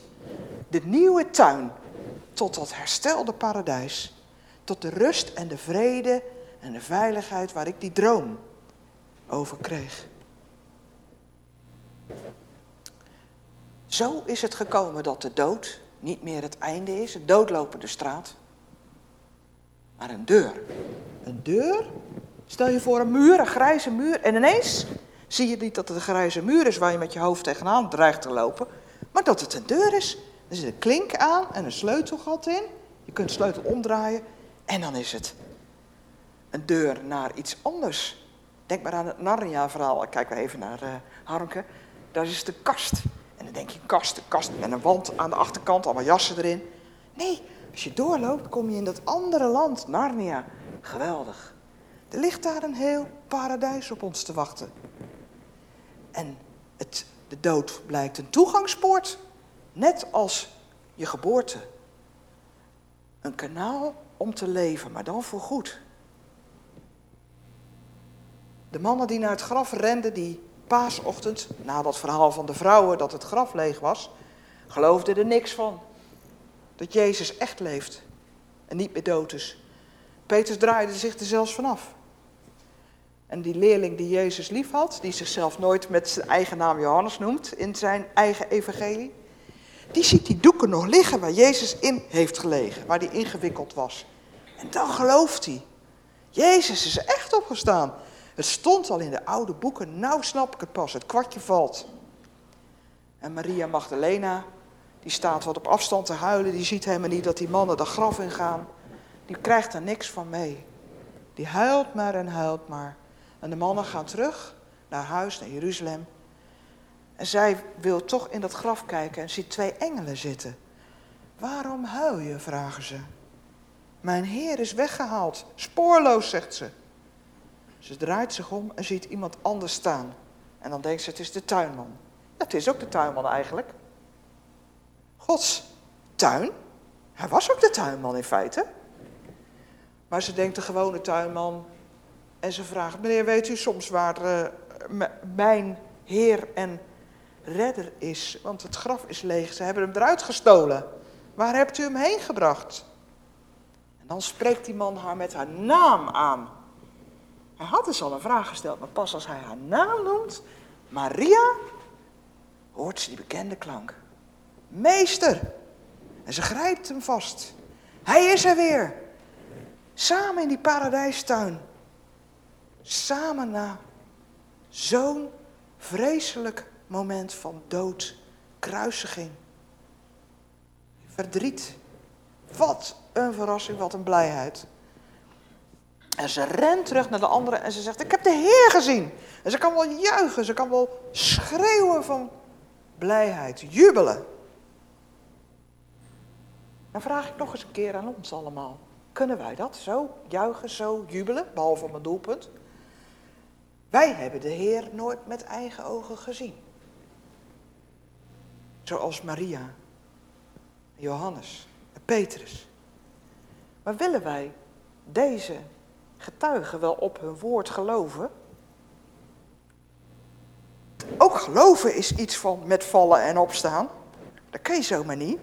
de nieuwe tuin, tot dat herstelde paradijs, tot de rust en de vrede en de veiligheid waar ik die droom over kreeg. Zo is het gekomen dat de dood niet meer het einde is, het doodlopende straat, maar een deur. Een deur? Stel je voor een muur, een grijze muur, en ineens zie je niet dat het een grijze muur is waar je met je hoofd tegenaan dreigt te lopen, maar dat het een deur is. Er zit een klink aan en een sleutelgat in. Je kunt de sleutel omdraaien en dan is het een deur naar iets anders. Denk maar aan het Narnia-verhaal. Kijk maar even naar uh, Harmke. Daar is de kast. En dan denk je, kast, een kast met een wand aan de achterkant, allemaal jassen erin. Nee, als je doorloopt, kom je in dat andere land, Narnia. Geweldig. Er ligt daar een heel paradijs op ons te wachten. En het, de dood blijkt een toegangspoort, net als je geboorte. Een kanaal om te leven, maar dan voor goed. De mannen die naar het graf renden die paasochtend, na dat verhaal van de vrouwen dat het graf leeg was, geloofden er niks van. Dat Jezus echt leeft en niet meer dood is. Petrus draaide zich er zelfs vanaf. En die leerling die Jezus lief had, die zichzelf nooit met zijn eigen naam Johannes noemt in zijn eigen evangelie, die ziet die doeken nog liggen waar Jezus in heeft gelegen, waar die ingewikkeld was. En dan gelooft hij. Jezus is echt opgestaan. Het stond al in de oude boeken, nou snap ik het pas, het kwartje valt. En Maria Magdalena, die staat wat op afstand te huilen, die ziet helemaal niet dat die mannen de graf ingaan. Die krijgt er niks van mee. Die huilt maar en huilt maar. En de mannen gaan terug naar huis, naar Jeruzalem. En zij wil toch in dat graf kijken en ziet twee engelen zitten. Waarom huil je, vragen ze. Mijn Heer is weggehaald, spoorloos, zegt ze. Ze draait zich om en ziet iemand anders staan. En dan denkt ze, het is de tuinman. Ja, het is ook de tuinman eigenlijk. Gods tuin? Hij was ook de tuinman in feite. Maar ze denkt de gewone tuinman. En ze vraagt, meneer, weet u soms waar uh, mijn heer en redder is? Want het graf is leeg, ze hebben hem eruit gestolen. Waar hebt u hem heen gebracht? En dan spreekt die man haar met haar naam aan. Hij had dus al een vraag gesteld, maar pas als hij haar naam noemt, Maria, hoort ze die bekende klank. Meester! En ze grijpt hem vast. Hij is er weer. Samen in die paradijstuin. Samen na zo'n vreselijk moment van dood, kruisiging, verdriet. Wat een verrassing, wat een blijheid. En ze rent terug naar de andere en ze zegt, ik heb de Heer gezien. En ze kan wel juichen, ze kan wel schreeuwen van blijheid, jubelen. Dan vraag ik nog eens een keer aan ons allemaal. Kunnen wij dat? Zo juichen, zo jubelen, behalve mijn doelpunt. Wij hebben de Heer nooit met eigen ogen gezien. Zoals Maria, Johannes en Petrus. Maar willen wij deze getuigen wel op hun woord geloven? Ook geloven is iets van met vallen en opstaan. Dat kun je zomaar niet.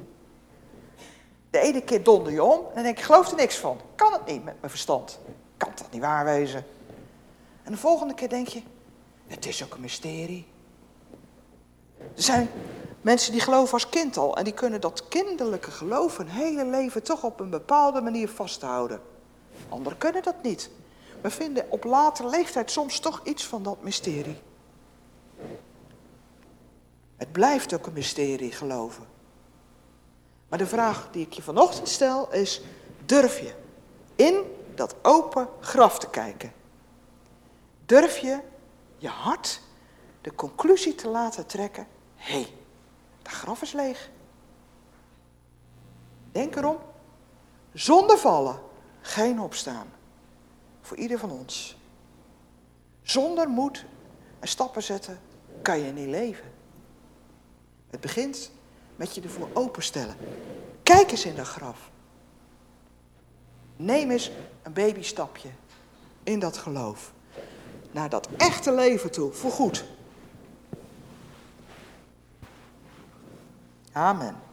De ene keer donder je om en dan denk ik geloof er niks van. Kan het niet met mijn verstand. Kan dat niet waar wezen? En de volgende keer denk je, het is ook een mysterie. Er zijn mensen die geloven als kind al en die kunnen dat kinderlijke geloof hun hele leven toch op een bepaalde manier vasthouden. Anderen kunnen dat niet. We vinden op latere leeftijd soms toch iets van dat mysterie. Het blijft ook een mysterie geloven. Maar de vraag die ik je vanochtend stel is, durf je in dat open graf te kijken? Durf je je hart de conclusie te laten trekken, hé, hey, daar graf is leeg. Denk erom, zonder vallen, geen opstaan. Voor ieder van ons. Zonder moed en stappen zetten kan je niet leven. Het begint met je ervoor openstellen. Kijk eens in dat graf. Neem eens een babystapje in dat geloof. Naar dat echte leven toe, voorgoed. Amen.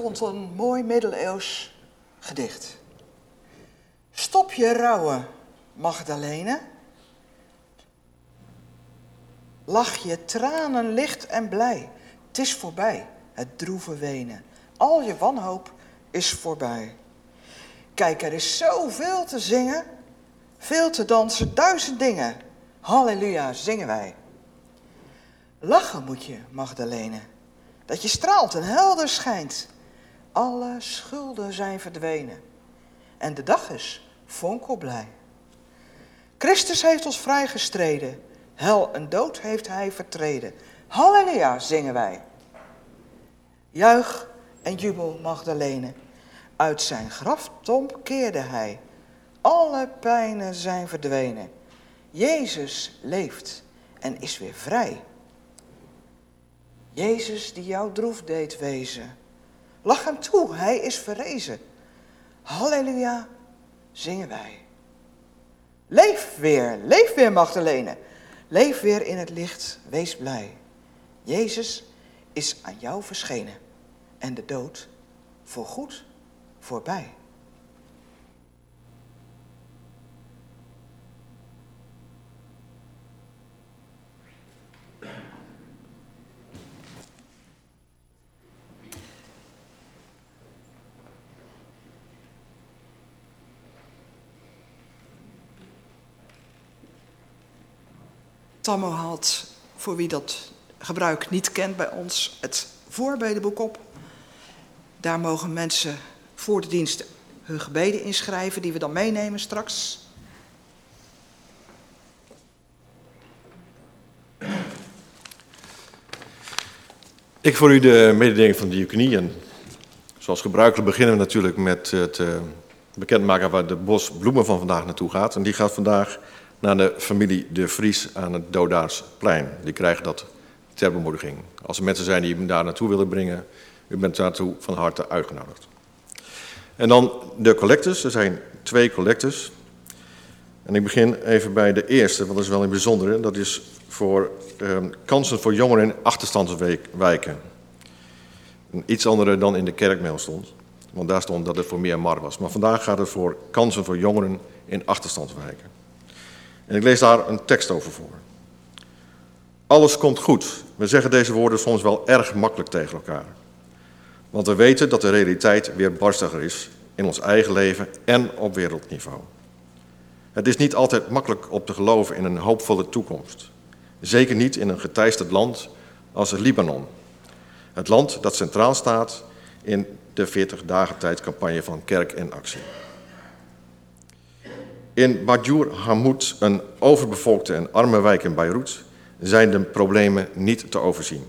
Vond een mooi middeleeuws gedicht. Stop je rouwen, Magdalene. Lach je tranen licht en blij. Het is voorbij, het droeve wenen. Al je wanhoop is voorbij. Kijk, er is zoveel te zingen, veel te dansen, duizend dingen. Halleluja, zingen wij. Lachen moet je, Magdalene, dat je straalt en helder schijnt. Alle schulden zijn verdwenen en de dag is vonkelblij. Christus heeft ons vrijgestreden, hel en dood heeft hij vertreden. Halleluja, zingen wij. Juich en jubel, Magdalene. Uit zijn graftomp keerde hij. Alle pijnen zijn verdwenen. Jezus leeft en is weer vrij. Jezus die jou droef deed wezen. Lach hem toe, hij is verrezen. Halleluja, zingen wij. Leef weer, leef weer Magdalene. Leef weer in het licht, wees blij. Jezus is aan jou verschenen en de dood voorgoed voorbij. Tammo haalt, voor wie dat gebruik niet kent bij ons, het voorbedenboek op. Daar mogen mensen voor de dienst hun gebeden inschrijven, die we dan meenemen straks.
Ik voor u de mededeling van de diaconie. Zoals gebruikelijk beginnen we natuurlijk met het uh, bekendmaken waar de bos bloemen van vandaag naartoe gaat. En die gaat vandaag naar de familie De Vries aan het Dodaarsplein. Die krijgen dat ter bemoediging. Als er mensen zijn die hem daar naartoe willen brengen, u bent daartoe van harte uitgenodigd. En dan de collectors. Er zijn twee collectors. En ik begin even bij de eerste, want dat is wel een bijzondere. Dat is voor eh, kansen voor jongeren in achterstandswijken. Iets andere dan in de kerkmail stond. Want daar stond dat het voor meer mar was. Maar vandaag gaat het voor kansen voor jongeren in achterstandswijken. En ik lees daar een tekst over voor. Alles komt goed. We zeggen deze woorden soms wel erg makkelijk tegen elkaar. Want we weten dat de realiteit weer barstiger is in ons eigen leven en op wereldniveau. Het is niet altijd makkelijk op te geloven in een hoopvolle toekomst. Zeker niet in een geteisterd land als Libanon. Het land dat centraal staat in de 40 dagen tijdcampagne van Kerk in Actie. In Bajur Hamoud, een overbevolkte en arme wijk in Beirut, zijn de problemen niet te overzien.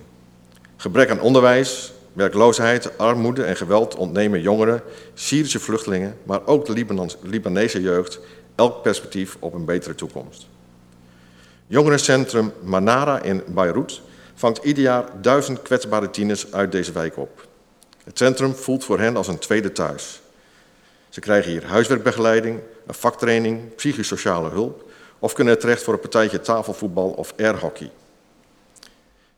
Gebrek aan onderwijs, werkloosheid, armoede en geweld ontnemen jongeren, Syrische vluchtelingen, maar ook de Libanese jeugd elk perspectief op een betere toekomst. Jongerencentrum Manara in Beirut vangt ieder jaar duizend kwetsbare tieners uit deze wijk op. Het centrum voelt voor hen als een tweede thuis. Ze krijgen hier huiswerkbegeleiding, een vaktraining, psychosociale hulp of kunnen terecht voor een partijtje tafelvoetbal of airhockey.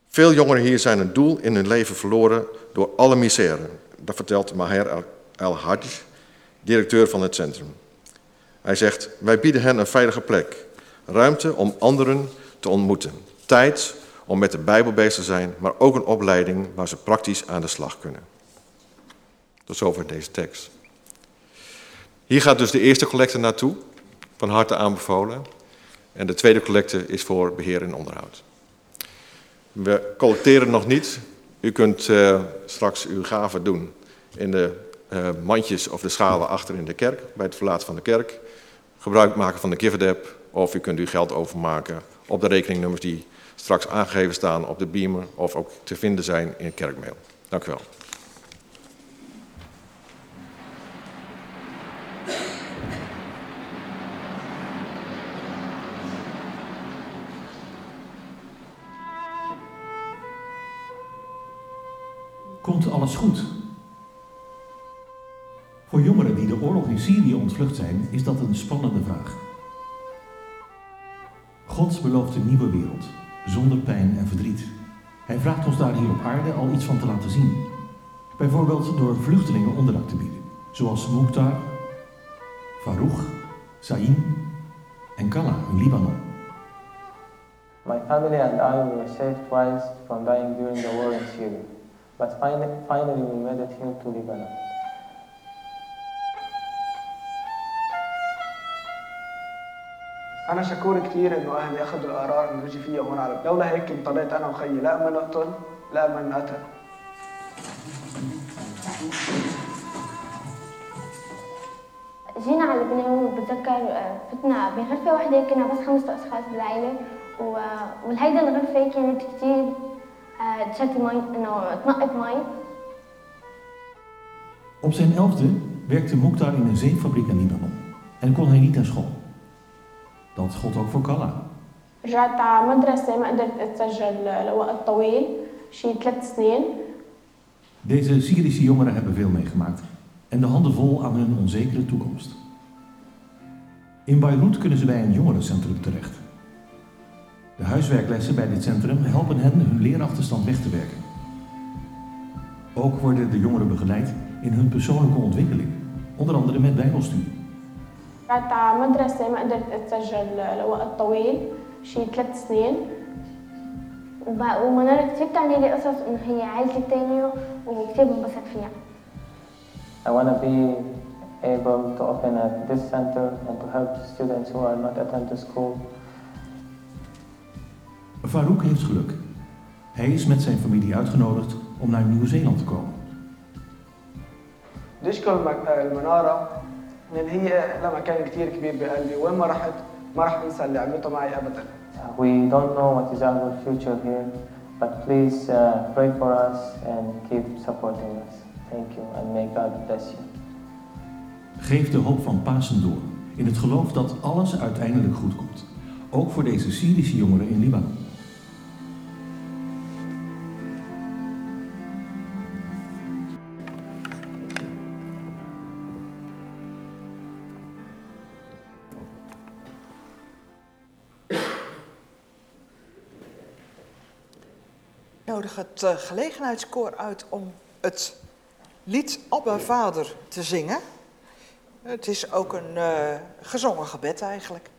Veel jongeren hier zijn een doel in hun leven verloren door alle misère. Dat vertelt Maher El-Hajj, directeur van het centrum. Hij zegt, wij bieden hen een veilige plek, ruimte om anderen te ontmoeten, tijd om met de Bijbel bezig te zijn, maar ook een opleiding waar ze praktisch aan de slag kunnen. Tot zover deze tekst. Hier gaat dus de eerste collecte naartoe, van harte aanbevolen. En de tweede collecte is voor beheer en onderhoud. We collecteren nog niet. U kunt uh, straks uw gaven doen in de uh, mandjes of de schalen achter in de kerk, bij het verlaten van de kerk. Gebruik maken van de GiveDep of u kunt uw geld overmaken op de rekeningnummers die straks aangegeven staan op de beamer of ook te vinden zijn in het kerkmail. Dank u wel.
Goed? Voor jongeren die de oorlog in Syrië ontvlucht zijn, is dat een spannende vraag. God belooft een nieuwe wereld, zonder pijn en verdriet. Hij vraagt ons daar hier op aarde al iets van te laten zien. Bijvoorbeeld door vluchtelingen onderdak te bieden, zoals Mukhtar, Farouk, Saïn en Kala in Libanon.
My family and I were saved twice from dying during the war in Syria, but finally, finally we made it here to Lebanon.
أنا شكور كثير إنه أهلي أخذوا القرار إنه يجي فيها هون على لولا هيك انطلقت أنا وخيي. لا أما نقتل لا أما نقتل
جينا على لبنان وبتذكر فتنا بغرفة واحدة كنا بس خمسة أشخاص بالعائلة وهيدا الغرفة كانت كتير تشتي مي إنه تنقط مي
Op zijn elfde werkte Mukhtar in een zeefabriek in Libanon en kon hij niet naar school. Dat gold ook voor Kalla.
رجعت على مدرسة ما قدرت أتسجل لوقت طويل شي ثلاث سنين
Deze Syrische jongeren hebben veel meegemaakt en de handen vol aan hun onzekere toekomst. In Beirut kunnen ze bij een jongerencentrum terecht. De huiswerklessen bij dit centrum helpen hen hun leerachterstand weg te werken. Ook worden de jongeren begeleid in hun persoonlijke ontwikkeling, onder andere met bijbelstudie.
رجعت على مدرسة ما قدرت أتسجل لوقت طويل شي ثلاث سنين
ومنار كتير بتعني لي قصص إنه هي عائلتي التانية وكتير بنبسط فيها.
I want to be able to open at this center and to help students who are not attend to school.
Farouk heeft geluk. Hij is met zijn familie uitgenodigd om naar Nieuw-Zeeland te komen.
بدي اشكر المناره لان هي لها مكان كثير كبير بقلبي وين ما رحت ما راح انسى اللي عملته معي ابدا
We don't know what is our future here, but please uh, pray for us and keep supporting us. Thank you and may God bless you.
Geef de hoop van Pasen door, in het geloof dat alles uiteindelijk goed komt. Ook voor deze Syrische jongeren in Libanon.
Nodig het uh, gelegenheidskoor uit om het lied Abba Vader te zingen. Het is ook een uh, gezongen gebed eigenlijk.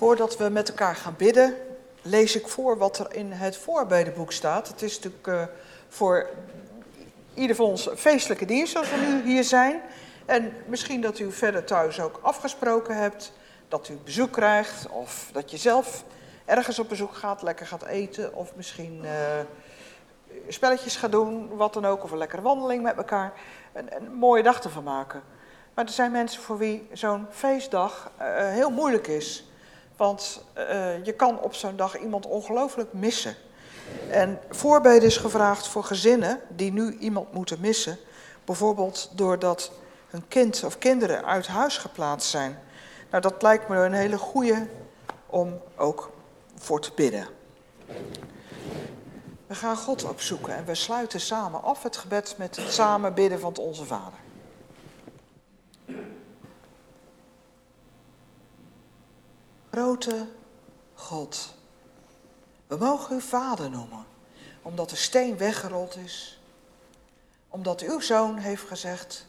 Voordat we met elkaar gaan bidden, lees ik voor wat er in het voorbedenboek staat. Het is natuurlijk uh, voor ieder van ons feestelijke dienst zoals we nu hier zijn. En misschien dat u verder thuis ook afgesproken hebt, dat u bezoek krijgt of dat je zelf ergens op bezoek gaat, lekker gaat eten of misschien uh, spelletjes gaat doen, wat dan ook, of een lekkere wandeling met elkaar. Een, een mooie dag ervan maken. Maar er zijn mensen voor wie zo'n feestdag uh, heel moeilijk is. Want uh, je kan op zo'n dag iemand ongelooflijk missen. En voorbeden is gevraagd voor gezinnen die nu iemand moeten missen. Bijvoorbeeld doordat hun kind of kinderen uit huis geplaatst zijn. Nou, dat lijkt me een hele goede om ook voor te bidden. We gaan God opzoeken en we sluiten samen af het gebed met het samen bidden van onze Vader. Grote God, we mogen u Vader noemen, omdat de steen weggerold is, omdat uw zoon heeft gezegd,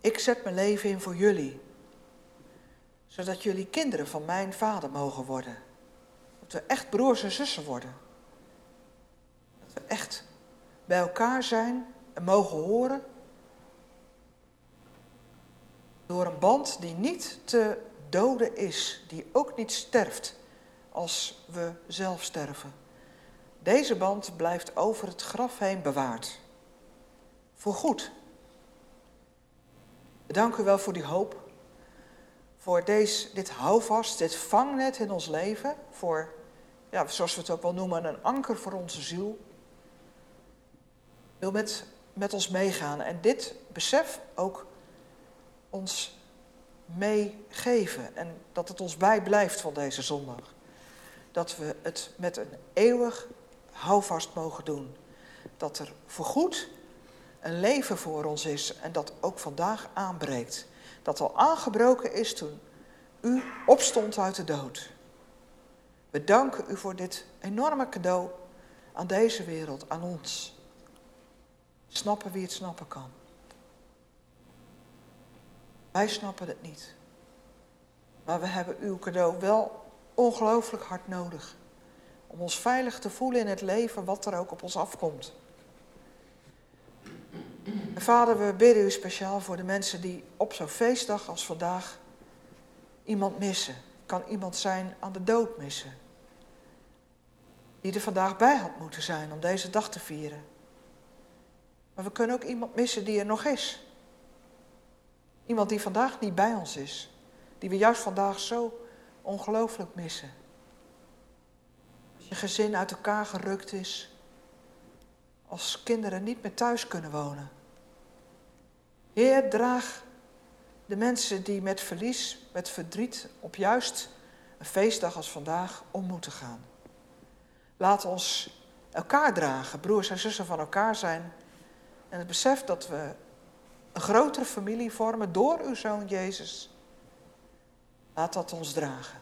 ik zet mijn leven in voor jullie, zodat jullie kinderen van mijn vader mogen worden. Dat we echt broers en zussen worden. Dat we echt bij elkaar zijn en mogen horen door een band die niet te doden is, die ook niet sterft als we zelf sterven. Deze band blijft over het graf heen bewaard. Voor goed. Dank u wel voor die hoop. Voor deze, dit houvast, dit vangnet in ons leven. Voor, ja, zoals we het ook wel noemen, een anker voor onze ziel. Wil met, met ons meegaan en dit besef ook ons meegeven. En dat het ons bijblijft van deze zondag. Dat we het met een eeuwig houvast mogen doen. Dat er voorgoed een leven voor ons is en dat ook vandaag aanbreekt. Dat al aangebroken is toen u opstond uit de dood. We danken u voor dit enorme cadeau aan deze wereld, aan ons. Snappen wie het snappen kan. Wij snappen het niet. Maar we hebben uw cadeau wel ongelooflijk hard nodig. Om ons veilig te voelen in het leven, wat er ook op ons afkomt. En vader, we bidden u speciaal voor de mensen die op zo'n feestdag als vandaag iemand missen. Kan iemand zijn aan de dood missen. Die er vandaag bij had moeten zijn om deze dag te vieren. Maar we kunnen ook iemand missen die er nog is. Iemand die vandaag niet bij ons is. Die we juist vandaag zo ongelooflijk missen. Als je gezin uit elkaar gerukt is. Als kinderen niet meer thuis kunnen wonen. Heer, draag de mensen die met verlies, met verdriet op juist een feestdag als vandaag om moeten gaan. Laat ons elkaar dragen, broers en zussen van elkaar zijn. En het besef dat we een grotere familie vormen door uw zoon Jezus. Laat dat ons dragen.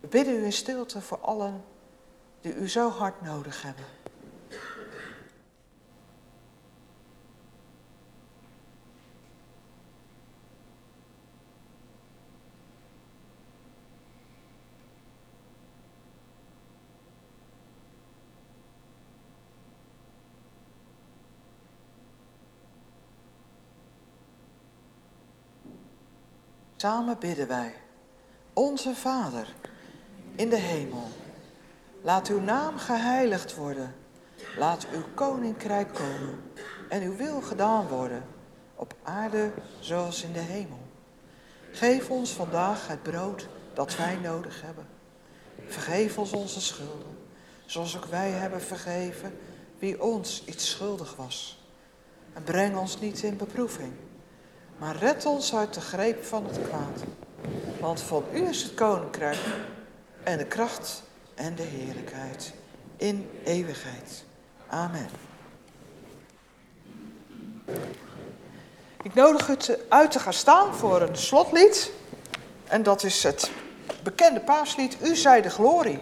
We bidden u in stilte voor allen die u zo hard nodig hebben. Samen bidden wij. Onze Vader in de hemel. Laat uw naam geheiligd worden. Laat uw koninkrijk komen en uw wil gedaan worden, op aarde zoals in de hemel. Geef ons vandaag het brood dat wij nodig hebben. Vergeef ons onze schulden, zoals ook wij hebben vergeven wie ons iets schuldig was. En breng ons niet in beproeving maar red ons uit de greep van het kwaad. Want van u is het koninkrijk en de kracht en de heerlijkheid in eeuwigheid. Amen. Ik nodig u uit te gaan staan voor een slotlied. En dat is het bekende paaslied U zij de glorie.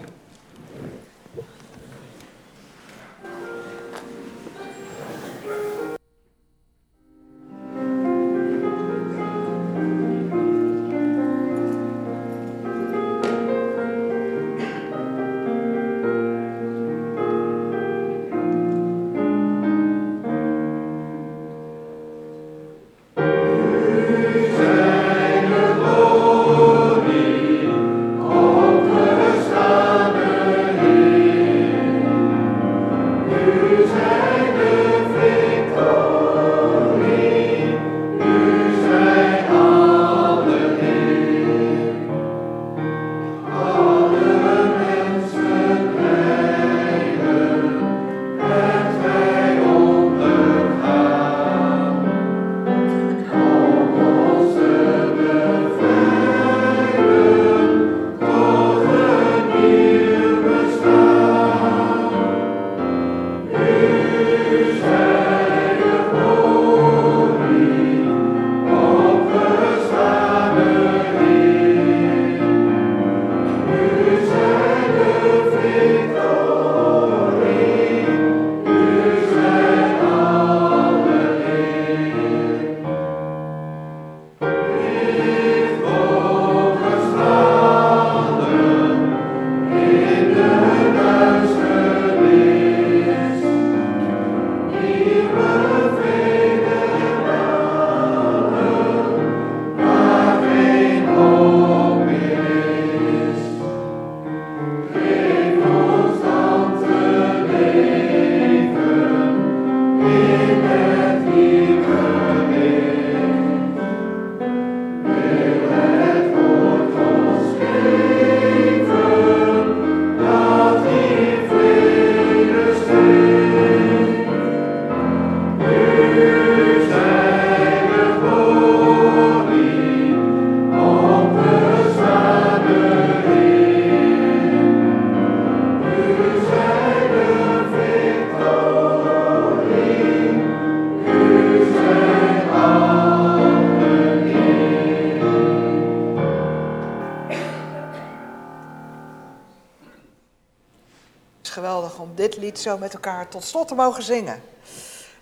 Zo met elkaar tot slot te mogen zingen.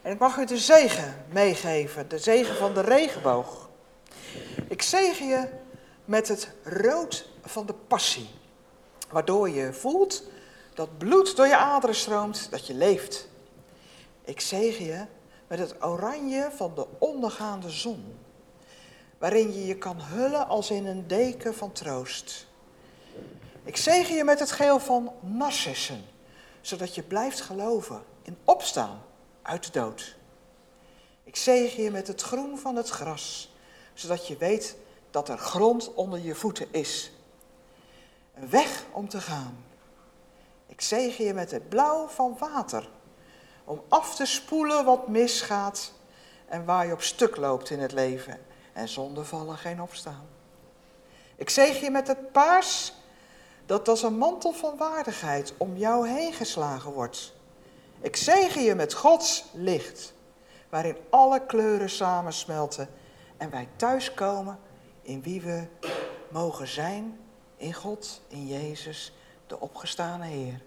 En ik mag u de zegen meegeven, de zegen van de regenboog. Ik zegen je met het rood van de passie, waardoor je voelt dat bloed door je aderen stroomt, dat je leeft. Ik zegen je met het oranje van de ondergaande zon, waarin je je kan hullen als in een deken van troost. Ik zegen je met het geel van narcissen, zodat je blijft geloven in opstaan uit de dood. Ik zegen je met het groen van het gras, zodat je weet dat er grond onder je voeten is. Een weg om te gaan. Ik zegen je met het blauw van water, om af te spoelen wat misgaat en waar je op stuk loopt in het leven en zonder vallen geen opstaan. Ik zegen je met het paars dat als een mantel van waardigheid om jou heen geslagen wordt. Ik zegen je met Gods licht, waarin alle kleuren samensmelten en wij thuiskomen in wie we mogen zijn, in God, in Jezus, de opgestane Heer.